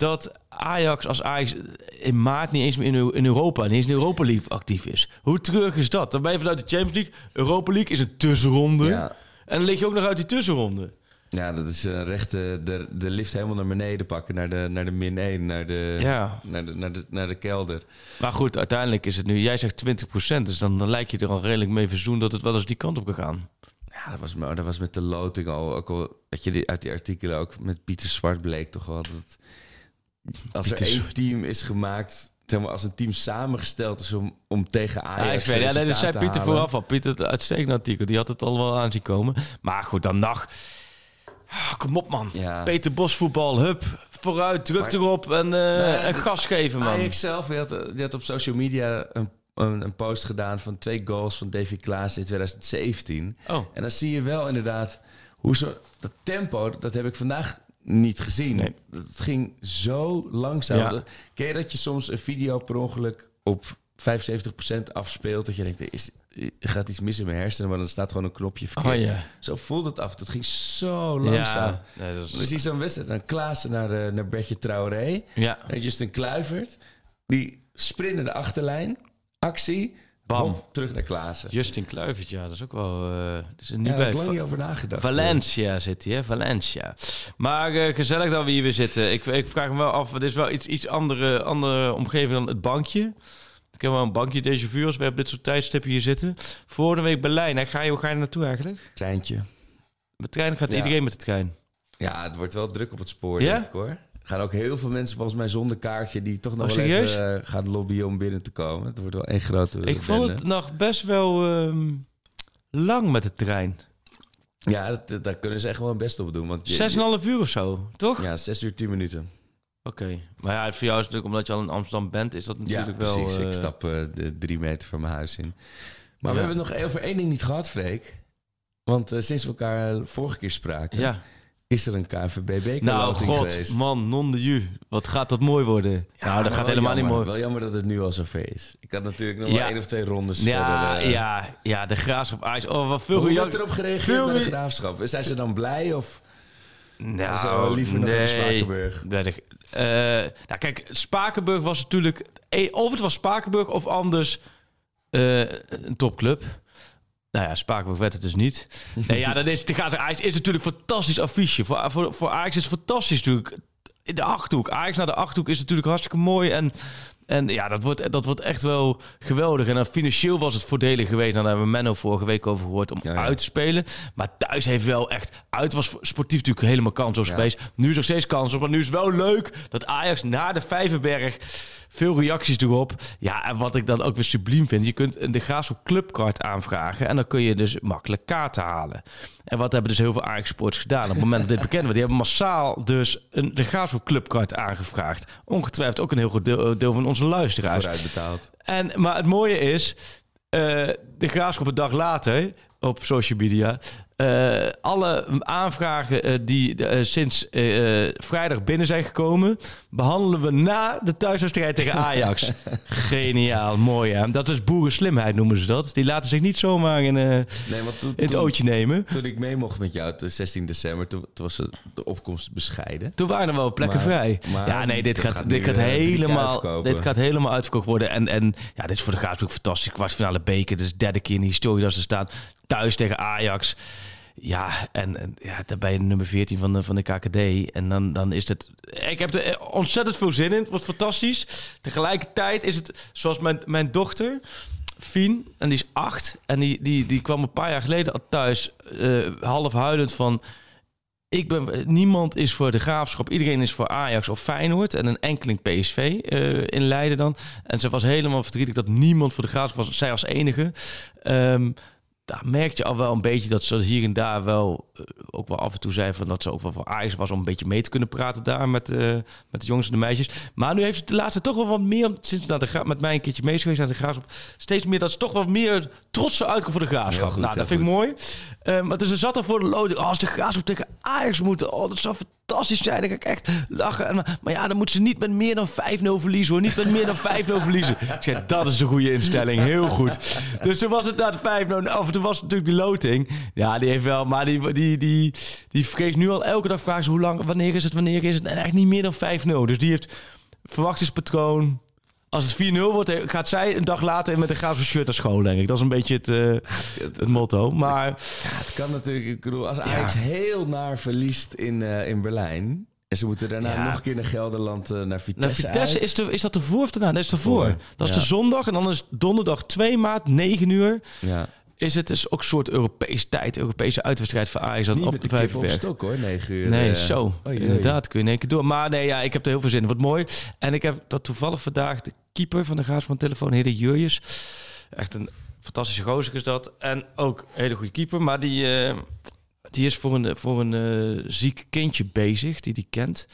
dat Ajax als Ajax in maart niet eens meer in, Eu- in Europa, niet eens in de Europa League actief is. Hoe treurig is dat? Dan ben je vanuit de Champions League. Europa League is een tussenronde. Ja. En dan lig je ook nog uit die tussenronde. Ja, dat is een rechte de, de lift helemaal naar beneden pakken, naar de, naar de min 1, naar de, Ja. naar de, naar de, naar de kelder. Maar goed, uiteindelijk is het nu... Jij zegt 20%, dus dan, dan lijkt je er al redelijk mee verzoend... dat het wel eens die kant op kan gaan. Ja, dat was, maar dat was met de loting al, ook al, dat je die, uit die artikelen ook met Pieter Zwart bleek toch wel dat als er één team is gemaakt, zeg maar, als een team samengesteld is om, om tegen Ajax, Ja, ik weet, ja, dat resultaat zei te Pieter vooraf al. Pieter, het uitstekende artikel, die had het al wel aan zien komen. Maar goed, dan nog... Ah, kom op, man. Ja. Peter Bos voetbal, hup, vooruit, druk Maar- erop en, eh, en gas geven, man. Ajax zelf, die had, die had op social media een, een, een post gedaan van twee goals van Davy Klaas in 2017. Oh. En dan zie je wel inderdaad hoe zo dat tempo, dat heb ik vandaag niet gezien. Nee. Het ging zo langzaam. Ja. Ken je dat je soms een video per ongeluk op 75% afspeelt, dat je denkt, er, is, gaat iets mis in mijn hersenen, maar dan staat gewoon een knopje verkeerd. Oh ja. Zo voelde het af. Het ging zo langzaam. Ja, nee, dat zo'n wedstrijd. Dan Klaassen naar, de, naar Bertje Traoré. Ja. En Justin Kluivert. Die sprint naar de achterlijn. Actie. Bam. Terug naar Klaassen. Justin Kluivert, ja, dat is ook wel... eh dat is er niet Ja, bij. lang niet over nagedacht. Valencia zit hij, hè? Valencia. Maar eh, gezellig dat we hier weer zitten. Ik, ik vraag me wel af, dit is wel iets, iets andere, andere omgeving dan het bankje. Ik heb wel een bankje deze vuur als we op dit soort tijdstippen hier zitten. Volgende week Berlijn. Hè? Ga je, hoe ga je naartoe eigenlijk? Treintje. Met trein gaat Ja. iedereen met de trein. Ja, het wordt wel druk op het spoor, Ja? denk ik hoor. Gaan ook heel veel mensen volgens mij zonder kaartje... die toch nog Oh, wel even eh, gaan lobbyen om binnen te komen. Het wordt wel één grote Ik vond het nog best wel ehm, lang met de trein. Ja, dat, dat- daar kunnen ze echt wel hun best op doen. Want je- Zes en een half uur of zo, toch? Ja, zes uur, tien minuten. Oké. Maar ja, voor jou is het natuurlijk, omdat je al in Amsterdam bent, is dat Ja, natuurlijk wel... precies. eh, Ik stap eh, de drie meter van mijn huis in. Maar Ja. we hebben het nog over één ding niet gehad, Freek. Want eh, sinds we elkaar eh, vorige keer spraken, Ja. Is er een KNVB-beker Nou, god, geweest. man, non de ju. Wat gaat dat mooi worden. nou, dat gaat helemaal niet mooi. Wel jammer dat het nu al zover is. Ik had natuurlijk nog Ja. maar één of twee rondes Ja, verder. eh. ja, ja, de graafschap Ajax. Oh, wat veel Hoe wordt erop gereageerd veel bij de graafschap? Zijn ze dan blij of... Nou, Ze liever nog even Spakenburg. Nee, de- eh, nou, kijk, Spakenburg was natuurlijk... eh, Of het was Spakenburg of anders een topclub. Nou ja, Spakenburg werd het dus niet. nee, ja, dat is, gaat Ajax is natuurlijk een fantastisch affiche. Voor, voor, voor Ajax is het fantastisch natuurlijk. In de Achterhoek. Ajax naar de Achterhoek is natuurlijk hartstikke mooi. En, en ja, dat wordt, dat wordt echt wel geweldig. En dan financieel was het voordelig geweest. Nou, daar hebben we Menno vorige week over gehoord om Ja, ja. uit te spelen. Maar thuis heeft wel echt... Uit was sportief natuurlijk helemaal kansloos Ja. geweest. Nu is nog steeds kans op. Maar nu is het wel leuk dat Ajax na de Vijverberg... Veel reacties erop. Ja, en wat ik dan ook weer subliem vind... je kunt een de Graafschap Clubcard aanvragen... en dan kun je dus makkelijk kaarten halen. En wat hebben dus heel veel Ajax Sports gedaan? Op het moment dat dit bekend werd... die hebben massaal dus een de Graafschap Clubcard aangevraagd. Ongetwijfeld ook een heel groot deel, deel van onze luisteraars. Vooruit betaald. En, maar het mooie is, eh, de graafschap een dag later op social media eh, alle aanvragen eh, die eh, sinds vrijdag binnen zijn gekomen, behandelen we na de thuiswedstrijd tegen Ajax. Geniaal, mooi hè. Dat is boerenslimheid noemen ze dat. Die laten zich niet zomaar in, Nee, want toen, in het ootje nemen. Toen ik mee mocht met jou, de 16 december, toen, toen was de, opkomst bescheiden. Toen waren er wel plekken Maar- vrij. maar ja, nee, dit gaat, gaat dit gaat helemaal, dit gaat helemaal uitverkocht worden. En, en ja, dit is voor de ook fantastisch. Kwartfinale beker, dus derde keer in de historie dat ze staan. Thuis tegen Ajax. Ja, en, en ja, dan ben je nummer 14 van de, van de KKD. En dan, dan is het... Ik heb er ontzettend veel zin in. Het wordt fantastisch. Tegelijkertijd is het zoals mijn, mijn dochter... Fien, en die is acht. En die, die, die kwam een paar jaar geleden al thuis, eh, half huilend van... Ik ben, niemand is voor de graafschap. Iedereen is voor Ajax of Feyenoord. En een enkeling PSV eh, in Leiden dan. En ze was helemaal verdrietig dat niemand voor de graafschap was. Zij als enige. Ehm, daar merk je al wel een beetje dat ze hier en daar wel eh, ook wel af en toe zei van dat ze ook wel voor Ajax was om een beetje mee te kunnen praten daar met, eh, met de jongens en de meisjes. Maar nu heeft ze de laatste toch wel wat meer, sinds naar de met mij een keertje mee geweest naar de graafschap, steeds meer dat ze toch wat meer trots uitkomt voor de graafschap. Goed, nou, dat vind ik mooi. Eh, maar dus er zat er voor de loting, oh, als de graafschap tegen Ajax moeten, oh, dat zou fantastisch zijn. Dan ga ik echt lachen. En, maar, ja, dan moeten ze niet met meer dan 5-0 verliezen hoor. Niet met meer dan 5-0 verliezen. Ik zeg, dat is een goede instelling. Heel goed. Dus toen was het na 5-0. Of toen was natuurlijk die loting. Ja, die heeft wel. Maar die, die, die, die nu al elke dag vragen ze hoe lang, wanneer is het, wanneer is het. En eigenlijk niet meer dan 5-0. Dus die heeft verwachtingspatroon. Als het 4-0 wordt, gaat zij een dag later met een graafse shirt naar school, denk ik. Dat is een beetje het, eh, het motto. Maar Ja, het kan natuurlijk. Ik bedoel, als Ajax heel naar verliest in, eh, in Berlijn. En ze moeten daarna Ja. nog een keer naar Gelderland, eh, naar Vitesse. Nou, Vitesse uit. is, de, is dat de voor of daarna? Dat is de voor. Dat is de zondag. En dan is donderdag 2 maart, 9 uur. Ja. Is het dus ook een soort Europese tijd, Europese uitwedstrijd voor Ajax dan Niet op met de kip op stok hoor, 9 uur. Nee, eh. zo. Inderdaad, kun je in één keer door. Maar nee, ja, ik heb er heel veel zin in. Wat mooi. En ik heb dat toevallig vandaag keeper van de Graafschap telefoon, Hede Jurjes. Echt een fantastische gozer is dat. En ook een hele goede keeper. Maar die, eh, die is voor een, voor een eh, ziek kindje bezig, die die kent.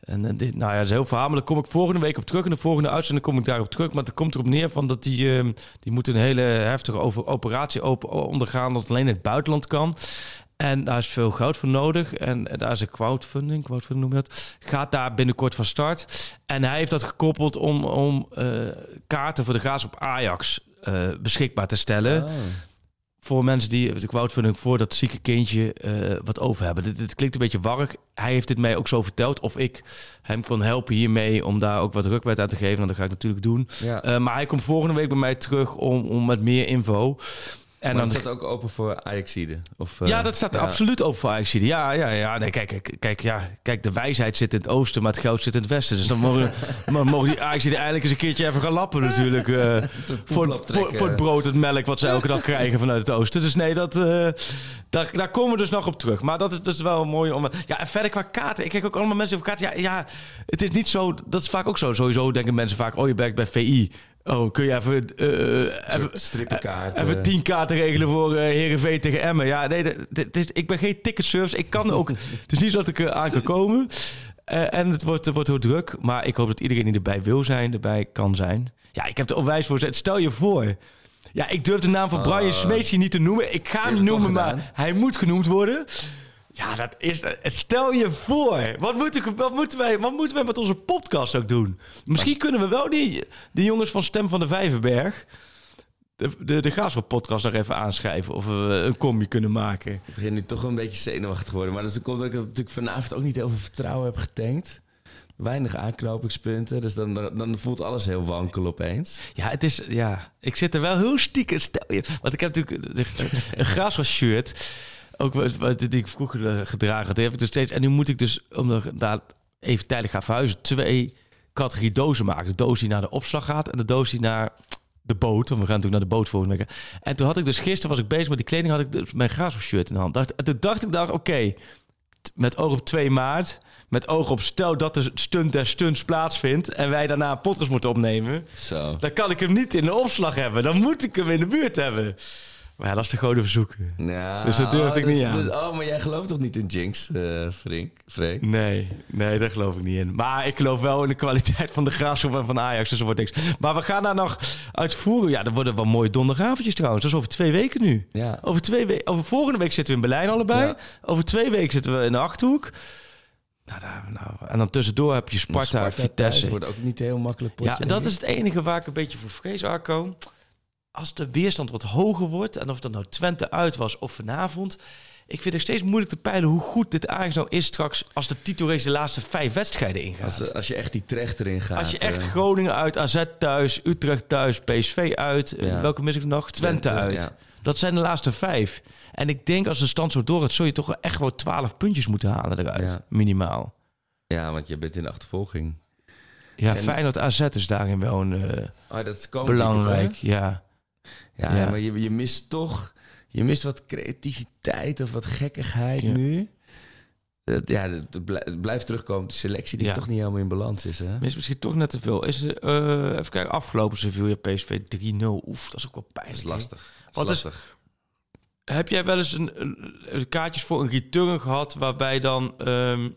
En eh, dit, nou ja, is heel verhaal. Kom ik volgende week op terug. En de volgende uitzending kom ik daarop terug. Maar het komt erop neer van dat die, die moet een hele heftige operatie open, ondergaan. Dat alleen in het buitenland kan. En daar is veel geld voor nodig. En daar is een crowdfunding, crowdfunding noem je dat. Gaat daar binnenkort van start. En hij heeft dat gekoppeld om, om eh, kaarten voor de Graafschap Ajax eh, beschikbaar te stellen. Oh. Voor mensen die de crowdfunding voor dat zieke kindje eh, wat over hebben. Dit, dit klinkt een beetje warrig. Hij heeft dit mij ook zo verteld. Of ik hem kon helpen hiermee om daar ook wat rukwijd aan te geven. Nou, dat ga ik natuurlijk doen. Ja. Maar hij komt volgende week bij mij terug om, om met meer info. En maar dan dat staat ook open voor Ajaxide? Of, eh, ja, dat staat ja. absoluut open voor Ajax. Ja, ja, ja. Nee, kijk, kijk, ja, kijk, de wijsheid zit in het oosten, maar het geld zit in het westen. Dus dan mogen, maar mogen die Ajax eindelijk eens een keertje even gaan lappen natuurlijk. eh, voor, voor, het brood en melk wat ze elke dag krijgen vanuit het oosten. Dus nee, dat, eh, daar, daar komen we dus nog op terug. Maar dat is, is wel mooi om... Ja, en verder qua kaarten. Ik kijk ook allemaal mensen over kaarten. Ja, ja, het is niet zo... Dat is vaak ook zo. Sowieso denken mensen vaak... Oh, je werkt bij VI. Oh, kun je even... eh, even strippenkaart. Even eh. tien kaarten regelen voor eh Heerenveen tegen Emmen. Ja, nee, dit is, ik ben geen ticketservice. Ik kan ook... het is niet zo dat ik er aan kan komen. Eh, en het wordt, wordt heel druk. Maar ik hoop dat iedereen die erbij wil zijn, erbij kan zijn. Ja, ik heb er onwijs voor gezet. Stel je voor... Ja, ik durf de naam van Brian Smeets hier niet te noemen. Ik ga hem noemen, maar hij moet genoemd worden. Ja, dat is... Stel je voor. Wat, moet ik, wat, moeten wij, wat moeten wij met onze podcast ook doen? Misschien kunnen we wel die, die jongens van Stem van de Vijverberg... de, de, de podcast nog even aanschrijven... of we een combi kunnen maken. Ik begin nu toch wel een beetje zenuwachtig te worden. Maar dat is- komt dat ik natuurlijk vanavond ook niet heel veel vertrouwen heb getankt. Weinig aanknopingspunten. Dus dan, dan voelt alles heel wankel opeens. Ja, het is... Ja, ik zit er wel heel stiekem... Stel je... Want ik heb natuurlijk een Graafschap shirt... Ook wat, wat die ik vroeger eh, gedragen had. Heb ik dus steeds... En nu moet ik dus, omdat ik daar even tijdelijk ga verhuizen... twee categorie dozen maken. De doos die naar de opslag gaat... en de doos die naar de boot. Want we gaan natuurlijk naar de boot volgende week. En toen had ik dus... Gisteren was ik bezig met die kleding... had ik dus mijn Graafschap shirt in de hand. Dacht, en toen dacht ik, dacht, oké... met oog op 2 maart... met oog op stel dat de stunt der stunts plaatsvindt... en wij daarna een podcast moeten opnemen... Zo. dan kan ik hem niet in de opslag hebben. Dan moet ik hem in de buurt hebben. Maar ja, dat is de goden verzoeken. Ja, Dus dat durfde ik dus- niet aan. dus- oh, maar jij gelooft toch niet in Jinx, eh Frink? Freek? Nee, nee, daar geloof ik niet in. Maar ik geloof wel in de kwaliteit van de Graafschap en van Ajax. Dus er wordt niks. Maar we gaan daar nog uitvoeren. Ja, dat worden wel mooie donderdagavondjes trouwens. Dat is over twee weken nu. Ja. Over, twee we over volgende week zitten we in Berlijn allebei. Ja. Over twee weken zitten we in de Achterhoek. Nou, daar, nou, en dan tussendoor heb je Sparta, Vitesse. wordt ook niet heel makkelijk potje. Ja, dat ik. is het enige waar ik een beetje voor vrees, Arco. Als de weerstand wat hoger wordt... en of dat nou Twente uit was of vanavond... ik vind het steeds moeilijk te peilen hoe goed dit Ajax nou is straks... als de titelrace de laatste vijf wedstrijden ingaat. Als, als je echt die trecht erin gaat. Als je echt eh, Groningen uit, AZ thuis, Utrecht thuis, PSV uit... eh, Ja. welke mis ik nog? Twente, Twente, uit. ja. Dat zijn de laatste vijf. En ik denk als de stand zo doorgaat... zul je toch echt wel twaalf puntjes moeten halen eruit. Ja. Minimaal. Ja, want je bent in de achtervolging. Ja, En- Feyenoord AZ is daarin wel een, eh, Oh, dat is belangrijk. Ja. Ja, Ja. maar je, je mist toch... Je mist wat creativiteit of wat gekkigheid Ja. nu. Dat- ja, het het blij- het blijft terugkomen. De selectie die Ja. toch niet helemaal in balans is, hè? Is misschien toch net te veel. Is, eh, even kijken, afgelopen Sevilla PSV 3-0. Oef, dat is ook wel Dat pijnlijk. is lastig. Dat is Wat is- lastig. Heb jij wel eens een, een- een kaartjes voor een return gehad... waarbij dan ehm,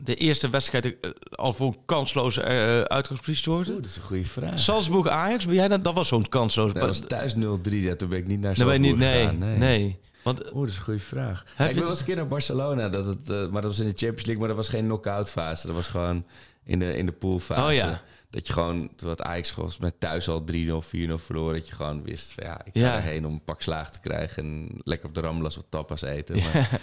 de eerste wedstrijd eh, al voor een kansloze uh, uitgangspositie Oeh, dat is een goede vraag. Salzburg-Ajax, ben jij dan? Dat was zo'n kansloze... Dat was thuis 0-3, ja, toen ben ik niet naar Salzburg niet, nee, gegaan. nee. Want Oeh, dat is een goede vraag. Heb Ja, je ik ben wel eens een keer naar Barcelona, dat het, maar dat was in de Champions League, maar dat was geen knock-out fase. Dat was gewoon in de, in de poolfase. Oh ja. Dat je gewoon, het Ajax volgens mij thuis al 3-0, 4-0 verloor, dat je gewoon wist van ja, ik ga Ja. erheen om een pak slaag te krijgen en lekker op de Ramblas wat tapas eten. Maar,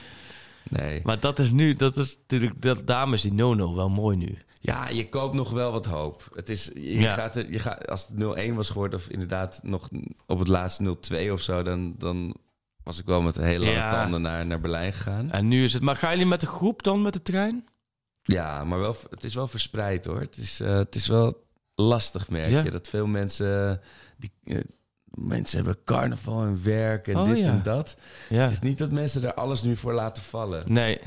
nee. Maar dat is nu, dat is natuurlijk, dat, daarom is die no-no wel mooi nu. Ja, je koopt nog wel wat hoop. Het is, je Ja. gaat er, je gaat, als het 0-1 was geworden, of inderdaad nog op het laatst 0-2 of zo, dan, dan was ik wel met hele lange Ja. tanden naar, naar Berlijn gegaan. En nu is het, maar gaan jullie met de groep dan met de trein? Ja, maar wel, het is wel verspreid hoor. Het is, eh, het is wel lastig, merk Ja. je. Dat veel mensen... Die, eh, mensen hebben carnaval en werk en Oh, dit ja. en dat. Ja. Het is niet dat mensen er alles nu voor laten vallen. Nee.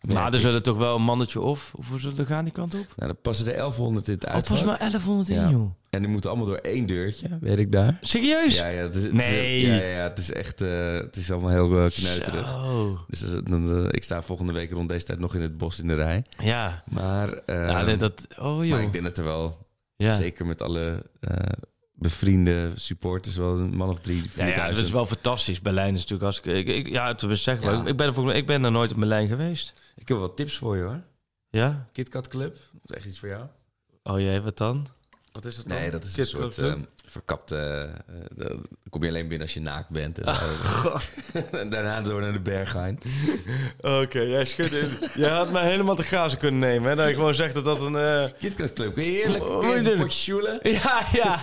Maar er ik. zullen toch wel een mannetje of, hoeveel zullen er gaan die kant op? Nou, dan passen er 1100 in het Oh, het was maar 1100 in, joh. En die moeten allemaal door één deurtje, weet ik daar. Serieus? Ja, ja, het is, het Nee. Is, ja, ja, het is echt... eh, het is allemaal heel uh, kneuterig. Zo. Dus eh, dan, ik sta volgende week rond deze tijd nog in het bos in de rij. Ja. Maar, ja nee, dat, oh joh. maar ik denk dat er wel ja. Zeker met alle bevriende supporters, wel een man of drie, Ja, ja, dat is wel fantastisch. Berlijn is natuurlijk als ik, ik ja, te zeggen, Ja. ik, ben er volgens mij- ik ben er nooit in Berlijn geweest. Ik heb wel tips voor je hoor. Ja? KitKat Club, dat is echt iets voor jou. Oh jee, wat dan? Wat is het dan? Nee, dat is een Kit soort Kat Club? eh, verkapte... eh, dan kom je alleen binnen als je naakt bent. En, en daarna door naar de Berghain. Oké, jij schudt in. jij had mij helemaal te grazen kunnen nemen. Hè? Dat je gewoon zegt dat dat een... eh, KitKat heerlijk Oh, een potje? Ja, ja.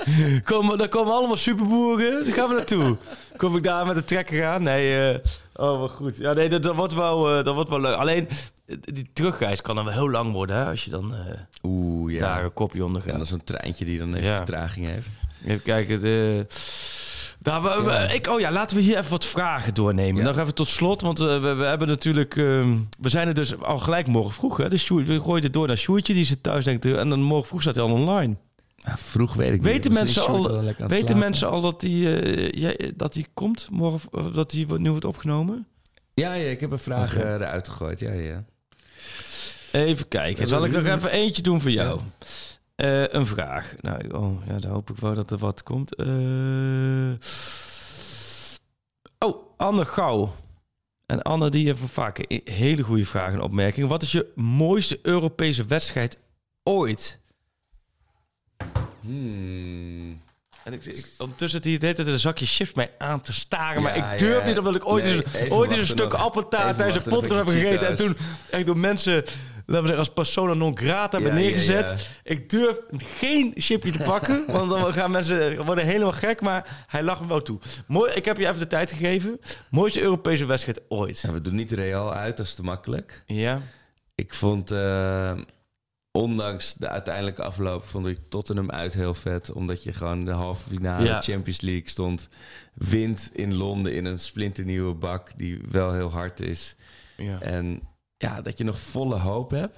Kom, daar komen allemaal superboeren. Daar gaan we naartoe. Kom ik daar met de trekker aan? Nee, eh, oh, wat goed. Ja, nee, dat, dat, wordt wel, eh, dat wordt wel leuk. Alleen, eh, die terugreis kan dan wel heel lang worden, hè? Als je dan eh, Oeh, ja. daar een kopje onder En gaat. dat is een treintje die dan even Ja. vertraging heeft. Even kijken. De... Daar, we, we- ik, oh ja, laten we hier even wat vragen doornemen. Ja. Nog even tot slot, want we, we hebben natuurlijk... ehm, we zijn er dus al gelijk morgen vroeg. Hè? Dus Sjoerd- we gooien dit door naar Sjoertje, die zit thuis denk ik. En dan morgen vroeg staat hij al online. Ja, vroeg weet ik Weten mensen al- Weten slapen. mensen al dat die, eh, jij- dat die komt morgen? Of dat die nu wordt opgenomen? Ja, ja, ik heb een vraag Oké. eh, eruit gegooid. Ja, ja. Even kijken. Zal ik nog even eentje doen voor jou? Eh, een vraag. Nou, oh, ja, dan hoop ik wel dat er wat komt. Oh, Anne Gauw. En Anne die heeft vaak hele goede vragen en opmerkingen. Wat is je mooiste Europese wedstrijd ooit? Hmm. En ik, ik, ondertussen zit hij tijd een zakje chips mij aan te staren. maar ik durf ja. niet, omdat ik ooit Nee, eens, ooit eens een stuk appeltaart tijdens de wachten, podcast heb een gegeten. En toen echt door mensen, laten we zeggen, als persona non grata hebben Ja, neergezet. ja. Ik durf geen chipje te pakken, want dan gaan mensen worden helemaal gek. Maar hij lag me wel toe. Mooi, ik heb je even de tijd gegeven. Mooiste Europese wedstrijd ooit. We doen niet Real uit, dat is te makkelijk. Ja. Ik vond, eh, ondanks de uiteindelijke afloop, vond ik Tottenham uit heel vet. Omdat je gewoon de halve finale Ja. Champions League stond. Wint in Londen in een splinternieuwe bak die wel heel hard is. ja. En ja, dat je nog volle hoop hebt.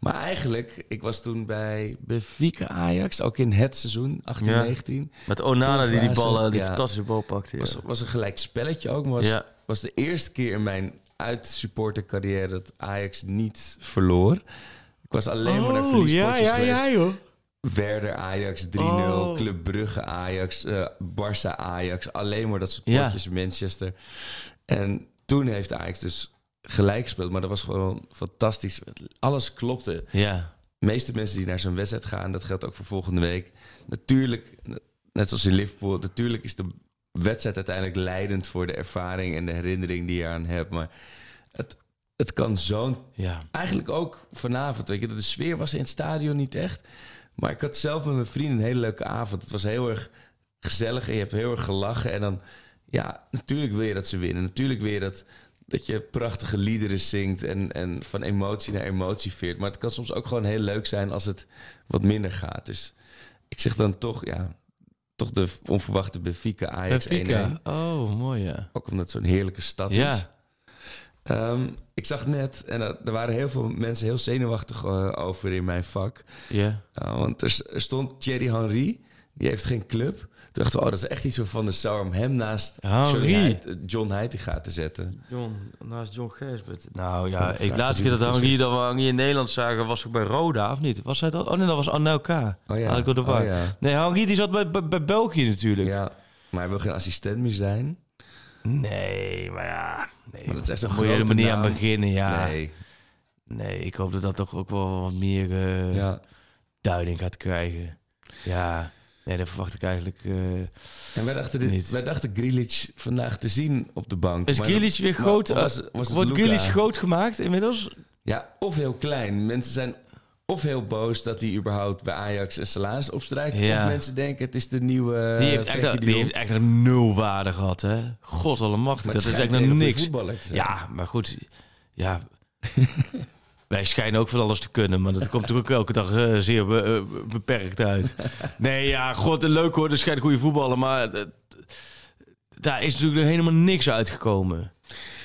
Maar eigenlijk, ik was toen bij Benfica Ajax, ook in het seizoen, 18, Ja. 19. Met Onana die die ballen, die fantastische bal pakte. Ja. Was, was een gelijk spelletje ook, maar was, was de eerste keer in mijn uitsupportercarrière dat Ajax niet verloor. Ik was alleen maar naar Oh, verliespotjes geweest. joh. Werder Ajax 3-0, Oh. Club Brugge Ajax, eh Barça Ajax. Alleen maar dat soort Ja. potjes Manchester. En toen heeft Ajax dus gelijk gespeeld. Maar dat was gewoon fantastisch. Alles klopte. Ja. De meeste mensen die naar zo'n wedstrijd gaan, dat geldt ook voor volgende week. Natuurlijk, net zoals in Liverpool, natuurlijk is de wedstrijd uiteindelijk leidend voor de ervaring en de herinnering die je aan hebt. Maar het, het kan zo'n Ja. eigenlijk ook vanavond. Weet je, de sfeer was in het stadion niet echt. Maar ik had zelf met mijn vrienden een hele leuke avond. Het was heel erg gezellig en je hebt heel erg gelachen. En dan, ja, natuurlijk wil je dat ze winnen. Natuurlijk wil je dat, dat je prachtige liederen zingt en, en van emotie naar emotie veert. Maar het kan soms ook gewoon heel leuk zijn als het wat minder gaat. Dus ik zeg dan toch, ja, toch de onverwachte Benfica Ajax 1-1. Benfica. Oh, mooi ja. Ook omdat het zo'n heerlijke stad is. Ehm, ik zag net, en er, er waren heel veel mensen heel zenuwachtig eh, over in mijn vak. Ja. Uh, want er, er stond Thierry Henry, die heeft geen club. Toen dachten we, oh, dat is echt iets van de zou om hem naast Henry. Heid- John Heitinga te zetten. John, naast John Gersbert. Nou ja, de ik laatste keer dat is. dat we Henri in Nederland zagen, was ook bij Roda, of niet? Was hij dat? Oh nee, dat was Anelka. Oh ja. Had ik de Oh ja. Nee, Henri die zat bij, bij, bij België natuurlijk. Ja, maar hij wil geen assistent meer zijn. Nee, maar ja. Nee, Maar dat is echt een grote niet aan beginnen, ja. Nee. Nee, ik hoop dat dat toch ook wel wat meer eh, ja. duiding gaat krijgen. Ja, nee, dat verwacht ik eigenlijk... eh, En wij dachten, dit, Niet. wij dachten Grealish vandaag te zien op de bank. is Grealish weer groot? was- eh, was het wordt? Grealish groot gemaakt inmiddels? Ja, of heel klein. Mensen zijn of heel boos dat hij überhaupt bij Ajax een salaris opstrijkt. Ja. Of mensen denken het is de nieuwe Die heeft, die echt nog nul waarde gehad, hè? God allemachtig, dat is schijnt nog een niks. Ja, maar goed. Ja. Wij schijnen ook van alles te kunnen, maar dat komt natuurlijk ook elke dag eh, zeer be- eh, beperkt uit. Nee, ja, god, leuk hoor, er schijnt goede voetballen, maar eh, daar is natuurlijk helemaal niks uitgekomen.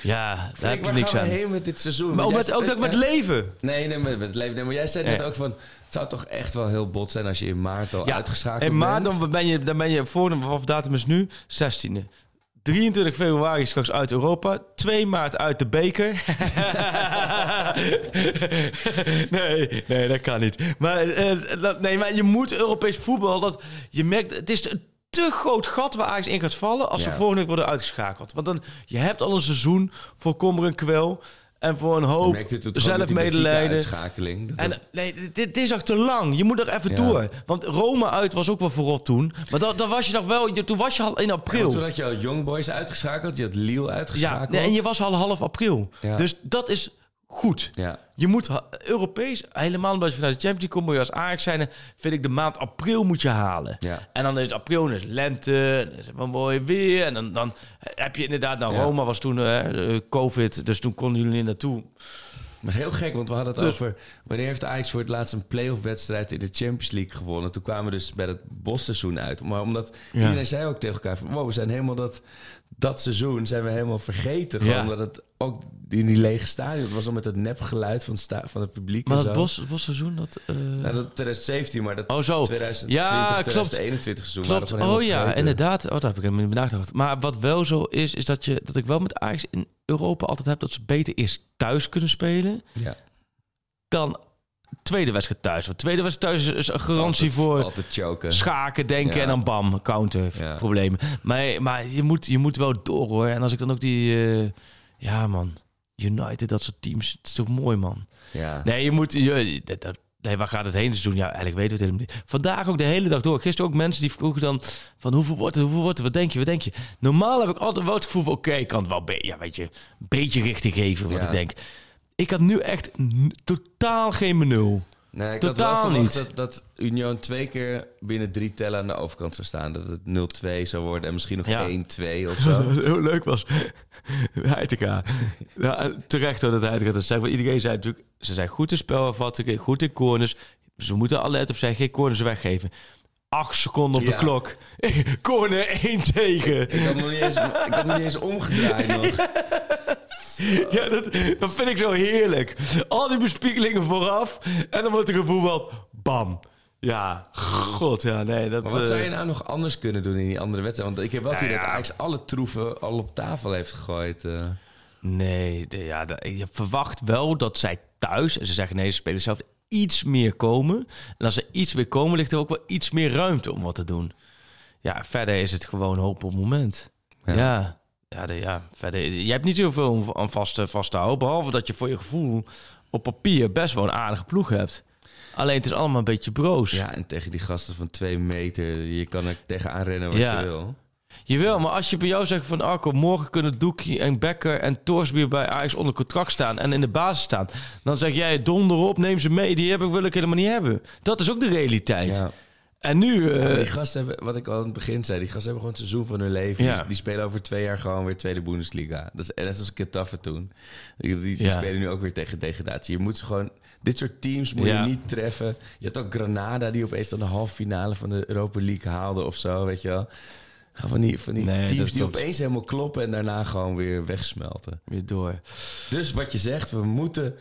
Ja, daar heb je niks gaan aan. heen met dit seizoen? Maar ook met, ook dat met leven. Nee, nee, met leven. Nee, maar jij zei net ook van... Het zou toch echt wel heel bot zijn als je in maart al uitgeschakeld en maar bent? dan ben je, dan ben je voor wat datum is nu? 16e. 23 februari straks uit Europa. 2 maart uit de beker. nee, nee, dat kan niet. Maar, eh, dat, nee, maar je moet Europees voetbal. Dat, je merkt, het is te groot gat waar Ajax in gaat vallen als ze Ja. volgende week worden uitgeschakeld. Want dan, je hebt al een seizoen voor kommer en kwel. En voor een hoop zelfmedelijden. En dat- nee, dit, is ook te lang. Je moet er even Ja. door. Want Rome uit was ook wel vooral toen. Maar dat, dat was je nog wel. je- Toen was je al in Ja, april. toen had je al Young Boys uitgeschakeld. Je had Lille Ja, uitgeschakeld. nee, en je was al half april. Ja. Dus dat is goed. Ja. Je moet Europees, helemaal omdat je vanuit de Champions League komt, moet je als Ajax zijn, vind ik de maand april moet je halen. Ja. En dan is april, is lente, dan is het mooi weer. En dan, dan heb je inderdaad, nou Ja. Roma was toen eh, eh, COVID, dus toen konden jullie niet naartoe. Maar het is heel gek, want we hadden het Dus- over... Wanneer heeft Ajax voor het laatst een playoff wedstrijd in de Champions League gewonnen? Toen kwamen we dus bij het bosseizoen uit. Maar omdat Ja. iedereen zei ook tegen elkaar van... Wow, we zijn helemaal dat, dat seizoen zijn we helemaal vergeten. Gewoon omdat het ook in die lege stadion... Het was al met het nepgeluid van, sta- van het publiek Maar dat bos, het bosseizoen, dat... eh, Nou, dat 2017, maar dat Oh, zo. 2020, Ja, klopt. 2021 seizoen Klopt. Oh ja, vergeten. inderdaad. Oh, daar heb ik helemaal niet nagedacht. Maar wat wel zo is, is dat, je, dat ik wel met Ajax in Europa altijd heb dat ze beter eerst thuis kunnen spelen Ja. dan tweede wedstrijd thuis. Want tweede wedstrijd thuis is een garantie Altijd- voor Altijd choken. schaken, denken Ja. en dan bam, counter Ja. problemen. Maar, maar je, moet, je moet wel door hoor. En als ik dan ook die, eh, ja man, United, dat soort teams, het is toch mooi man. Ja. Nee, je moet. Je, dat, dat- nee, waar gaat het heen doen? Ja, eigenlijk weten we het helemaal niet. Vandaag ook de hele dag door. Gisteren ook mensen die vroegen dan van hoeveel wordt het, hoeveel wordt het, wat denk je, wat denk je? Normaal heb ik altijd wel het gevoel van oké, ik kan het wel ja, weet je, een beetje richting geven wat Ja. ik denk. Ik had nu echt totaal geen menu. Nee, ik Totaal had wel verwacht niet. Dat, dat Union twee keer binnen drie tellen aan de overkant zou staan. Dat het 0-2 zou worden en misschien nog Ja. 1-2 of Wat zo. heel leuk was. Heitinga. Ja, terecht hoor dat Heitinga dat zei. Want iedereen zei natuurlijk, ze zijn goed in spelafvattingen, goed in corners. Ze moeten alert op zijn, geen corners weggeven. Acht seconden op de Ja. klok. Corner 1 tegen. Ik had nog niet eens, ik had nog niet eens omgedraaid nog. Ja, dat, dat vind ik zo heerlijk. Al die bespiegelingen vooraf. En dan wordt er gevoetbald. Bam. Ja, god, ja, nee. Dat, Maar wat eh, zou je nou nog anders kunnen doen in die andere wedstrijd? Want ik heb wel het Ja, idee dat ja. Ajax alle troeven al op tafel heeft gegooid. eh. Nee, de, ja, de- je verwacht wel dat zij thuis... En ze zeggen nee, ze spelen zelf iets meer komen. En als er iets meer komen, ligt er ook wel iets meer ruimte om wat te doen. Ja, verder is het gewoon hoop op het moment. Ja. Ja. Ja, de, ja, verder. Je hebt niet zoveel om aan vast, te- vast te houden. Behalve dat je voor je gevoel op papier best wel een aardige ploeg hebt. Alleen het is allemaal een beetje broos. Ja, en tegen die gasten van twee meter, je kan er tegenaan rennen wat Ja. je wil. Jawel, maar als je bij jou zegt van Arco, morgen kunnen Doekie en Becker en Torsbier bij Ajax onder contract staan en in de basis staan, dan zeg jij donder op, neem ze mee, die heb ik, wil ik helemaal niet hebben. Dat is ook de realiteit. Ja. En nu, eh, die gasten hebben, wat ik al aan het begin zei, die gasten hebben gewoon het seizoen van hun leven. Ja. Die, die spelen over twee jaar gewoon weer Tweede Bundesliga. Dat is net als Getafe toen. Die, die, die Ja. spelen nu ook weer tegen degradatie. Je moet ze gewoon, dit soort teams moet je niet treffen. Je had ook Granada die opeens dan de halve finale van de Europa League haalde of zo, weet je wel. Van die, van die Nee, teams die opeens helemaal kloppen en daarna gewoon weer wegsmelten. weer door. Dus wat je zegt, we moeten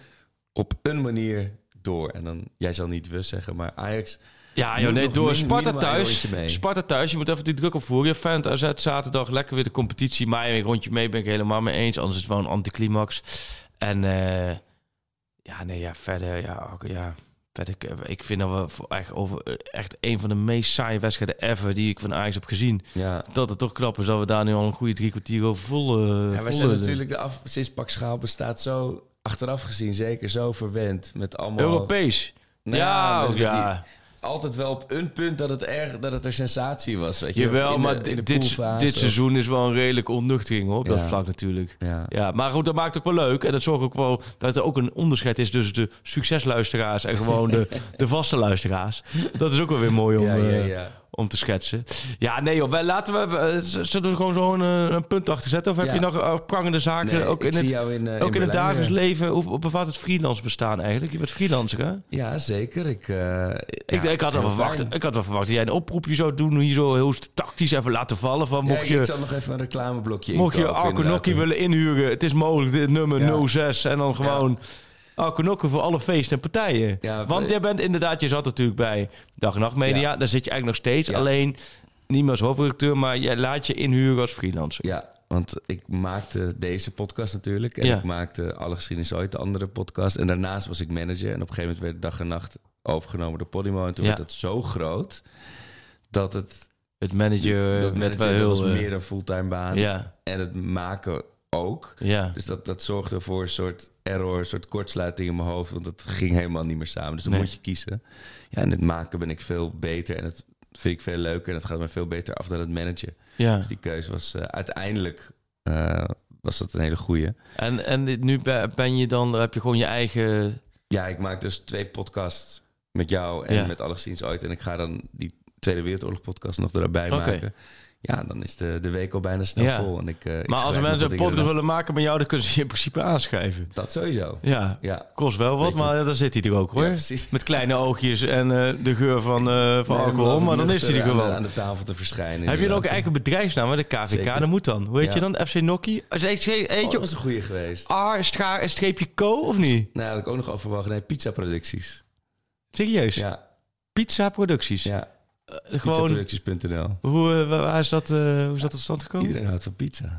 op een manier door. En dan, jij zal niet we zeggen, maar Ajax... Ja, joh, nee, door Sparta thuis. Sparta thuis, je moet even die druk opvoeren. Je Feyenoord AZ zaterdag, lekker weer de competitie. Maar een rondje mee ben ik helemaal mee eens. Anders is het wel een anticlimax. En eh, ja, nee, ja, verder, ja, ook, ja, verder, ik- ik vind dat we echt, over, eh, echt een van de meest saaie wedstrijden ever die ik van Ajax heb gezien. Ja, Dat het toch knap is dat we daar nu al een goede drie kwartier over vol... eh, Ja, wij vol zijn natuurlijk de af, sinds Pak Schaal bestaat zo achteraf gezien zeker zo verwend met allemaal Europees. Nou ja, met- ook, met ja. Altijd wel op een punt dat het erg dat het een sensatie was. Weet je, Jawel, de- maar dit, dit, seizoen is wel een redelijke ontnuchtering hoor, op dat vlak natuurlijk. Ja. Ja, maar goed, dat maakt het ook wel leuk. En dat zorgt ook wel dat er ook een onderscheid is tussen de succesluisteraars en gewoon de, de vaste luisteraars. Dat is ook wel weer mooi om, Ja, ja, eh, ja. Om te schetsen. Ja, nee joh, laten we, eh, zullen we gewoon zo'n eh, een punt achter zetten? Of heb Ja. je nog eh, prangende zaken? Nee, ook in het, in, ook in in het dagelijks leven, hoe, bevat het freelance bestaan eigenlijk? Je bent freelancer hè? Ja, zeker. Ik, Ik, ja, ik, had wel verwacht, fijn. ik had wel verwacht dat jij een oproepje zou doen, hier zo heel tactisch even laten vallen. Van, mocht ik- je, ik zal nog even een reclameblokje Mocht je inkopen, Arco inderdaad. Nokkie willen inhuren, het is mogelijk, dit nummer Ja. 06. En dan gewoon Arco Nokkie voor alle feesten en partijen. Ja, Want jij bent inderdaad, je zat natuurlijk bij Dag en Nacht Media. Ja. Daar zit je eigenlijk nog steeds. Ja. Alleen niet meer als hoofdredacteur, maar jij laat je inhuren als freelancer. Ja, want ik maakte deze podcast natuurlijk. En Ja. ik maakte Alle Geschiedenis Ooit, de andere podcast. En daarnaast was ik manager. En op een gegeven moment werd Dag en Nacht overgenomen door Podimo. En toen Ja. werd het zo groot dat het... Het manager dat met manager, dat was eh, meer dan fulltime baan. Ja, En het maken ook. ja. Dus dat, dat zorgde voor een soort error, een soort kortsluiting in mijn hoofd. Want dat ging helemaal niet meer samen. Dus dan Nee. moet je kiezen. Ja, en het maken ben ik veel beter. En het vind ik veel leuker. En het gaat me veel beter af dan het managen. ja. Dus die keuze was eh, uiteindelijk... eh, was dat een hele goeie. En, en dit- nu ben ben je dan, heb je gewoon je eigen... Ja, ik maak dus twee podcasts met jou en Ja. met Alleszins ooit. En ik ga dan die Tweede Wereldoorlog podcast nog erbij maken. Ja, dan is de, de week al bijna snel Ja. vol. En ik, eh, ik Maar als mensen een podcast willen maken met jou, dan kunnen ze je in principe aanschrijven. Dat sowieso. Ja, Ja, kost wel wat, maar ja, dan zit hij er ook hoor. Ja. Met kleine oogjes en eh, de geur van, eh, van Nee, alcohol, maar dan is nuchter hij er gewoon. Aan de tafel te verschijnen. Heb je dan ook eigen bedrijfsnaam, hè? de KVK? Zeker. Dat moet dan. Hoe heet je dan? FC Nokkie? Oh, dat was een goede geweest. R, schaar en streepje co, of niet? Nou, had ik ook nog overwogen. Nee, pizza-producties. Serieus? Ja, Pizza Producties? ja. Eh, gewoon, Pizzaproducties.nl. hoe, eh, waar is dat, eh, hoe is dat tot stand gekomen? Iedereen houdt van pizza. Het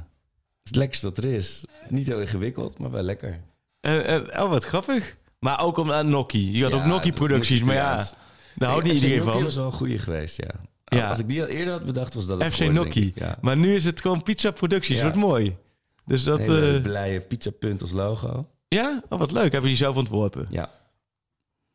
is het lekkerste dat er is. Niet heel ingewikkeld, maar wel lekker. Oh, wat grappig. Maar ook om aan Nokkie. Je had Ja, ook Nokkie het Producties, maar ja, daar houdt niet iedereen Nokkie van. was wel een goede geweest, ja. Ja. Als ik die al eerder had bedacht, was dat het FC Nokkie. ik. Ja. Maar nu is het gewoon Pizza Producties, Ja. wordt mooi. Dus dat... Een hele blije pizzapunt als logo. ja, oh, wat leuk. Heb je die zelf ontworpen? Ja.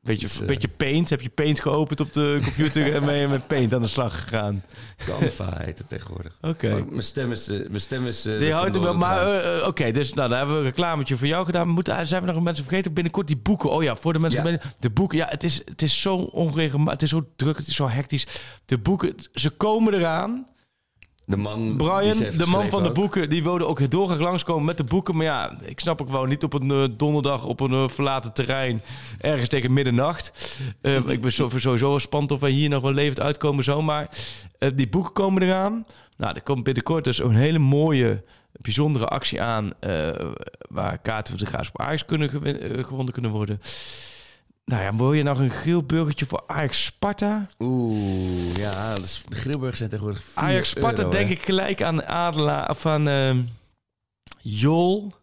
Beetje, Dus, eh, beetje paint. Heb je paint geopend op de computer en ben je met paint aan de slag gegaan? Canva heet het tegenwoordig. Oké. Mijn stem is... eh, Mijn stem is eh, Die houdt wel, maar oké, dus nou, dan hebben we een reclametje voor jou gedaan. Moeten, zijn we nog mensen vergeten? Binnenkort die boeken. Oh ja, voor de mensen. Ja. binnen- De boeken, ja, het is, het is zo onregelmatig. Het is zo druk, het is zo hectisch. De boeken, ze komen eraan. De man Brian, de man van de boeken, die wilde ook doorgaan langskomen met de boeken. Maar ja, ik snap ook wel niet op een eh, donderdag op een eh, verlaten terrein. Ergens tegen middernacht. Eh, ik ben sowieso spannend of wij hier nog wel levend uitkomen zomaar. Die boeken komen eraan. Nou, er komt binnenkort dus een hele mooie bijzondere actie aan waar kaarten voor de Graafschap Ajax kunnen gewonnen kunnen worden. Nou ja, wil je nog een geel burgertje voor Ajax Sparta? Oeh, ja, is, de Grilburg zijn tegenwoordig 4 Ajax Sparta euro, denk hè? ik gelijk aan Adela of aan ehm, Jol.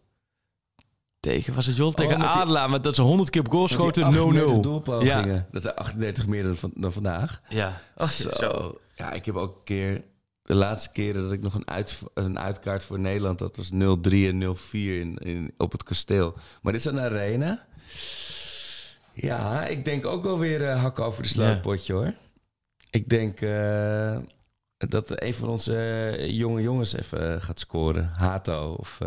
Tegen, was het Jol tegen Oh, met die- Adela, maar dat ze 100 keer op goal schoten, 38 0-0. doelpogingen. Ja. Dat zijn 38 meer dan, van- dan vandaag. Ja. zo. Ja, ik heb ook een keer... De laatste keren dat ik nog een, uit, een uitkaart voor Nederland... dat was 0-3 en 0-4 in, in, op het kasteel. Maar dit is een arena. Ja, ik denk ook wel weer eh, hakken over de slootpotje, hoor. Ik denk eh, dat een van onze eh, jonge jongens even gaat scoren. Hato of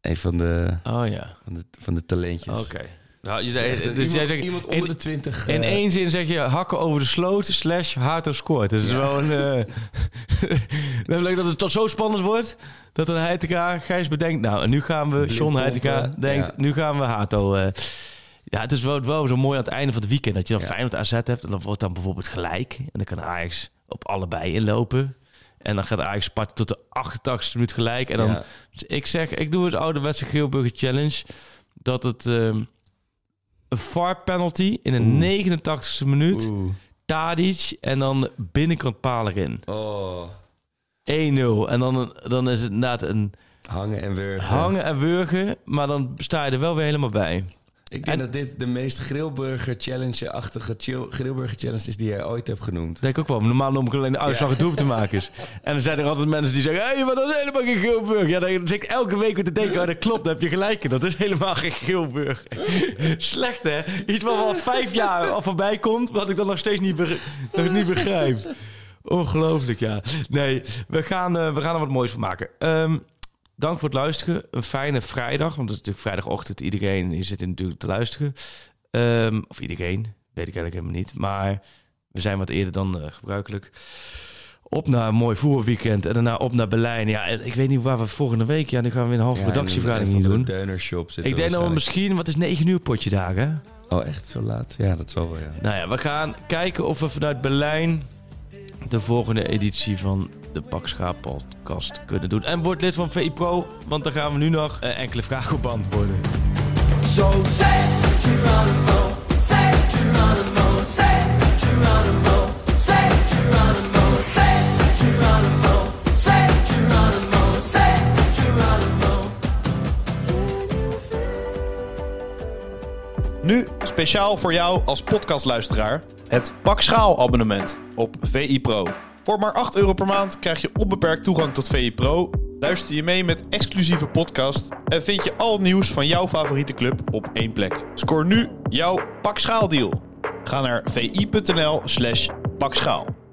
een van de, Oh ja, van de, van de talentjes. oké. Nou, je, Dus, echt, dus iemand, jij zegt, iemand onder in, de 20. in één zin zeg je hakken over de sloot slash Hato scoort. Dat is Ja. wel een... dat het tot zo spannend wordt dat een Heitinga Gijs bedenkt... Nou, en nu gaan we, John Heitinga denkt, ja. nu gaan we Hato... ja, het is wel, wel zo mooi aan het einde van het weekend dat je dan Ja. Feyenoord AZ hebt en dan wordt dan bijvoorbeeld gelijk. En dan kan Ajax op allebei inlopen. En dan gaat Ajax Sparta tot de 88 minuut gelijk. En dan, Ja. dus ik zeg, ik doe het ouderwetse Geelburger Challenge. Dat het ehm, een VAR penalty in de 89ste minuut. Oeh. Tadic en dan binnenkant paal erin. 1-0. Oh, En dan, dan is het inderdaad een hangen en wurgen. hangen en wurgen. Maar dan sta je er wel weer helemaal bij. Ik denk En- dat dit de meest grillburger challenge-achtige grillburger challenge is die jij ooit hebt genoemd. Denk ik ook wel. Normaal noem ik alleen de uitslag het te maken is. En dan zijn er altijd mensen die zeggen... Hé, hey, maar dat is helemaal geen Geelburg. Ja, dan zit ik elke week weer te denken... Oh, dat klopt, dan heb je gelijk. in. Dat is helemaal geen Geelburg. Slecht, hè? Iets wat al vijf jaar al voorbij komt... wat ik dan nog steeds niet, be- nog niet begrijp. Ongelooflijk, ja. Nee, we gaan, eh, we gaan er wat moois van maken. Ehm, dank voor het luisteren. Een fijne vrijdag. Want het is natuurlijk vrijdagochtend. Iedereen zit natuurlijk te luisteren. Ehm, of iedereen. Weet ik eigenlijk helemaal niet. Maar we zijn wat eerder dan eh, gebruikelijk. Op naar een mooi voetbalweekend. En daarna op naar Berlijn. Ja, en ik weet niet waar we volgende week... Ja, nu gaan we weer een halve redactievergadering hier doen. De zit Ik denk waarschijnlijk. misschien... Wat is 9 uur potje dagen? Oh, echt zo laat? Ja, dat zal wel, ja. Nou ja, we gaan kijken of we vanuit Berlijn de volgende editie van de Pakschaap podcast kunnen doen. En word lid van VI Pro, want dan gaan we nu nog eh, enkele vragen op beantwoorden. So say Nu speciaal voor jou als podcastluisteraar het Pak Schaal abonnement op VI Pro. Voor maar 8 euro per maand krijg je onbeperkt toegang tot VI Pro. Luister je mee met exclusieve podcast en vind je al nieuws van jouw favoriete club op één plek. Scoor nu jouw Pak Schaal deal. Ga naar vi.nl slash pakschaal.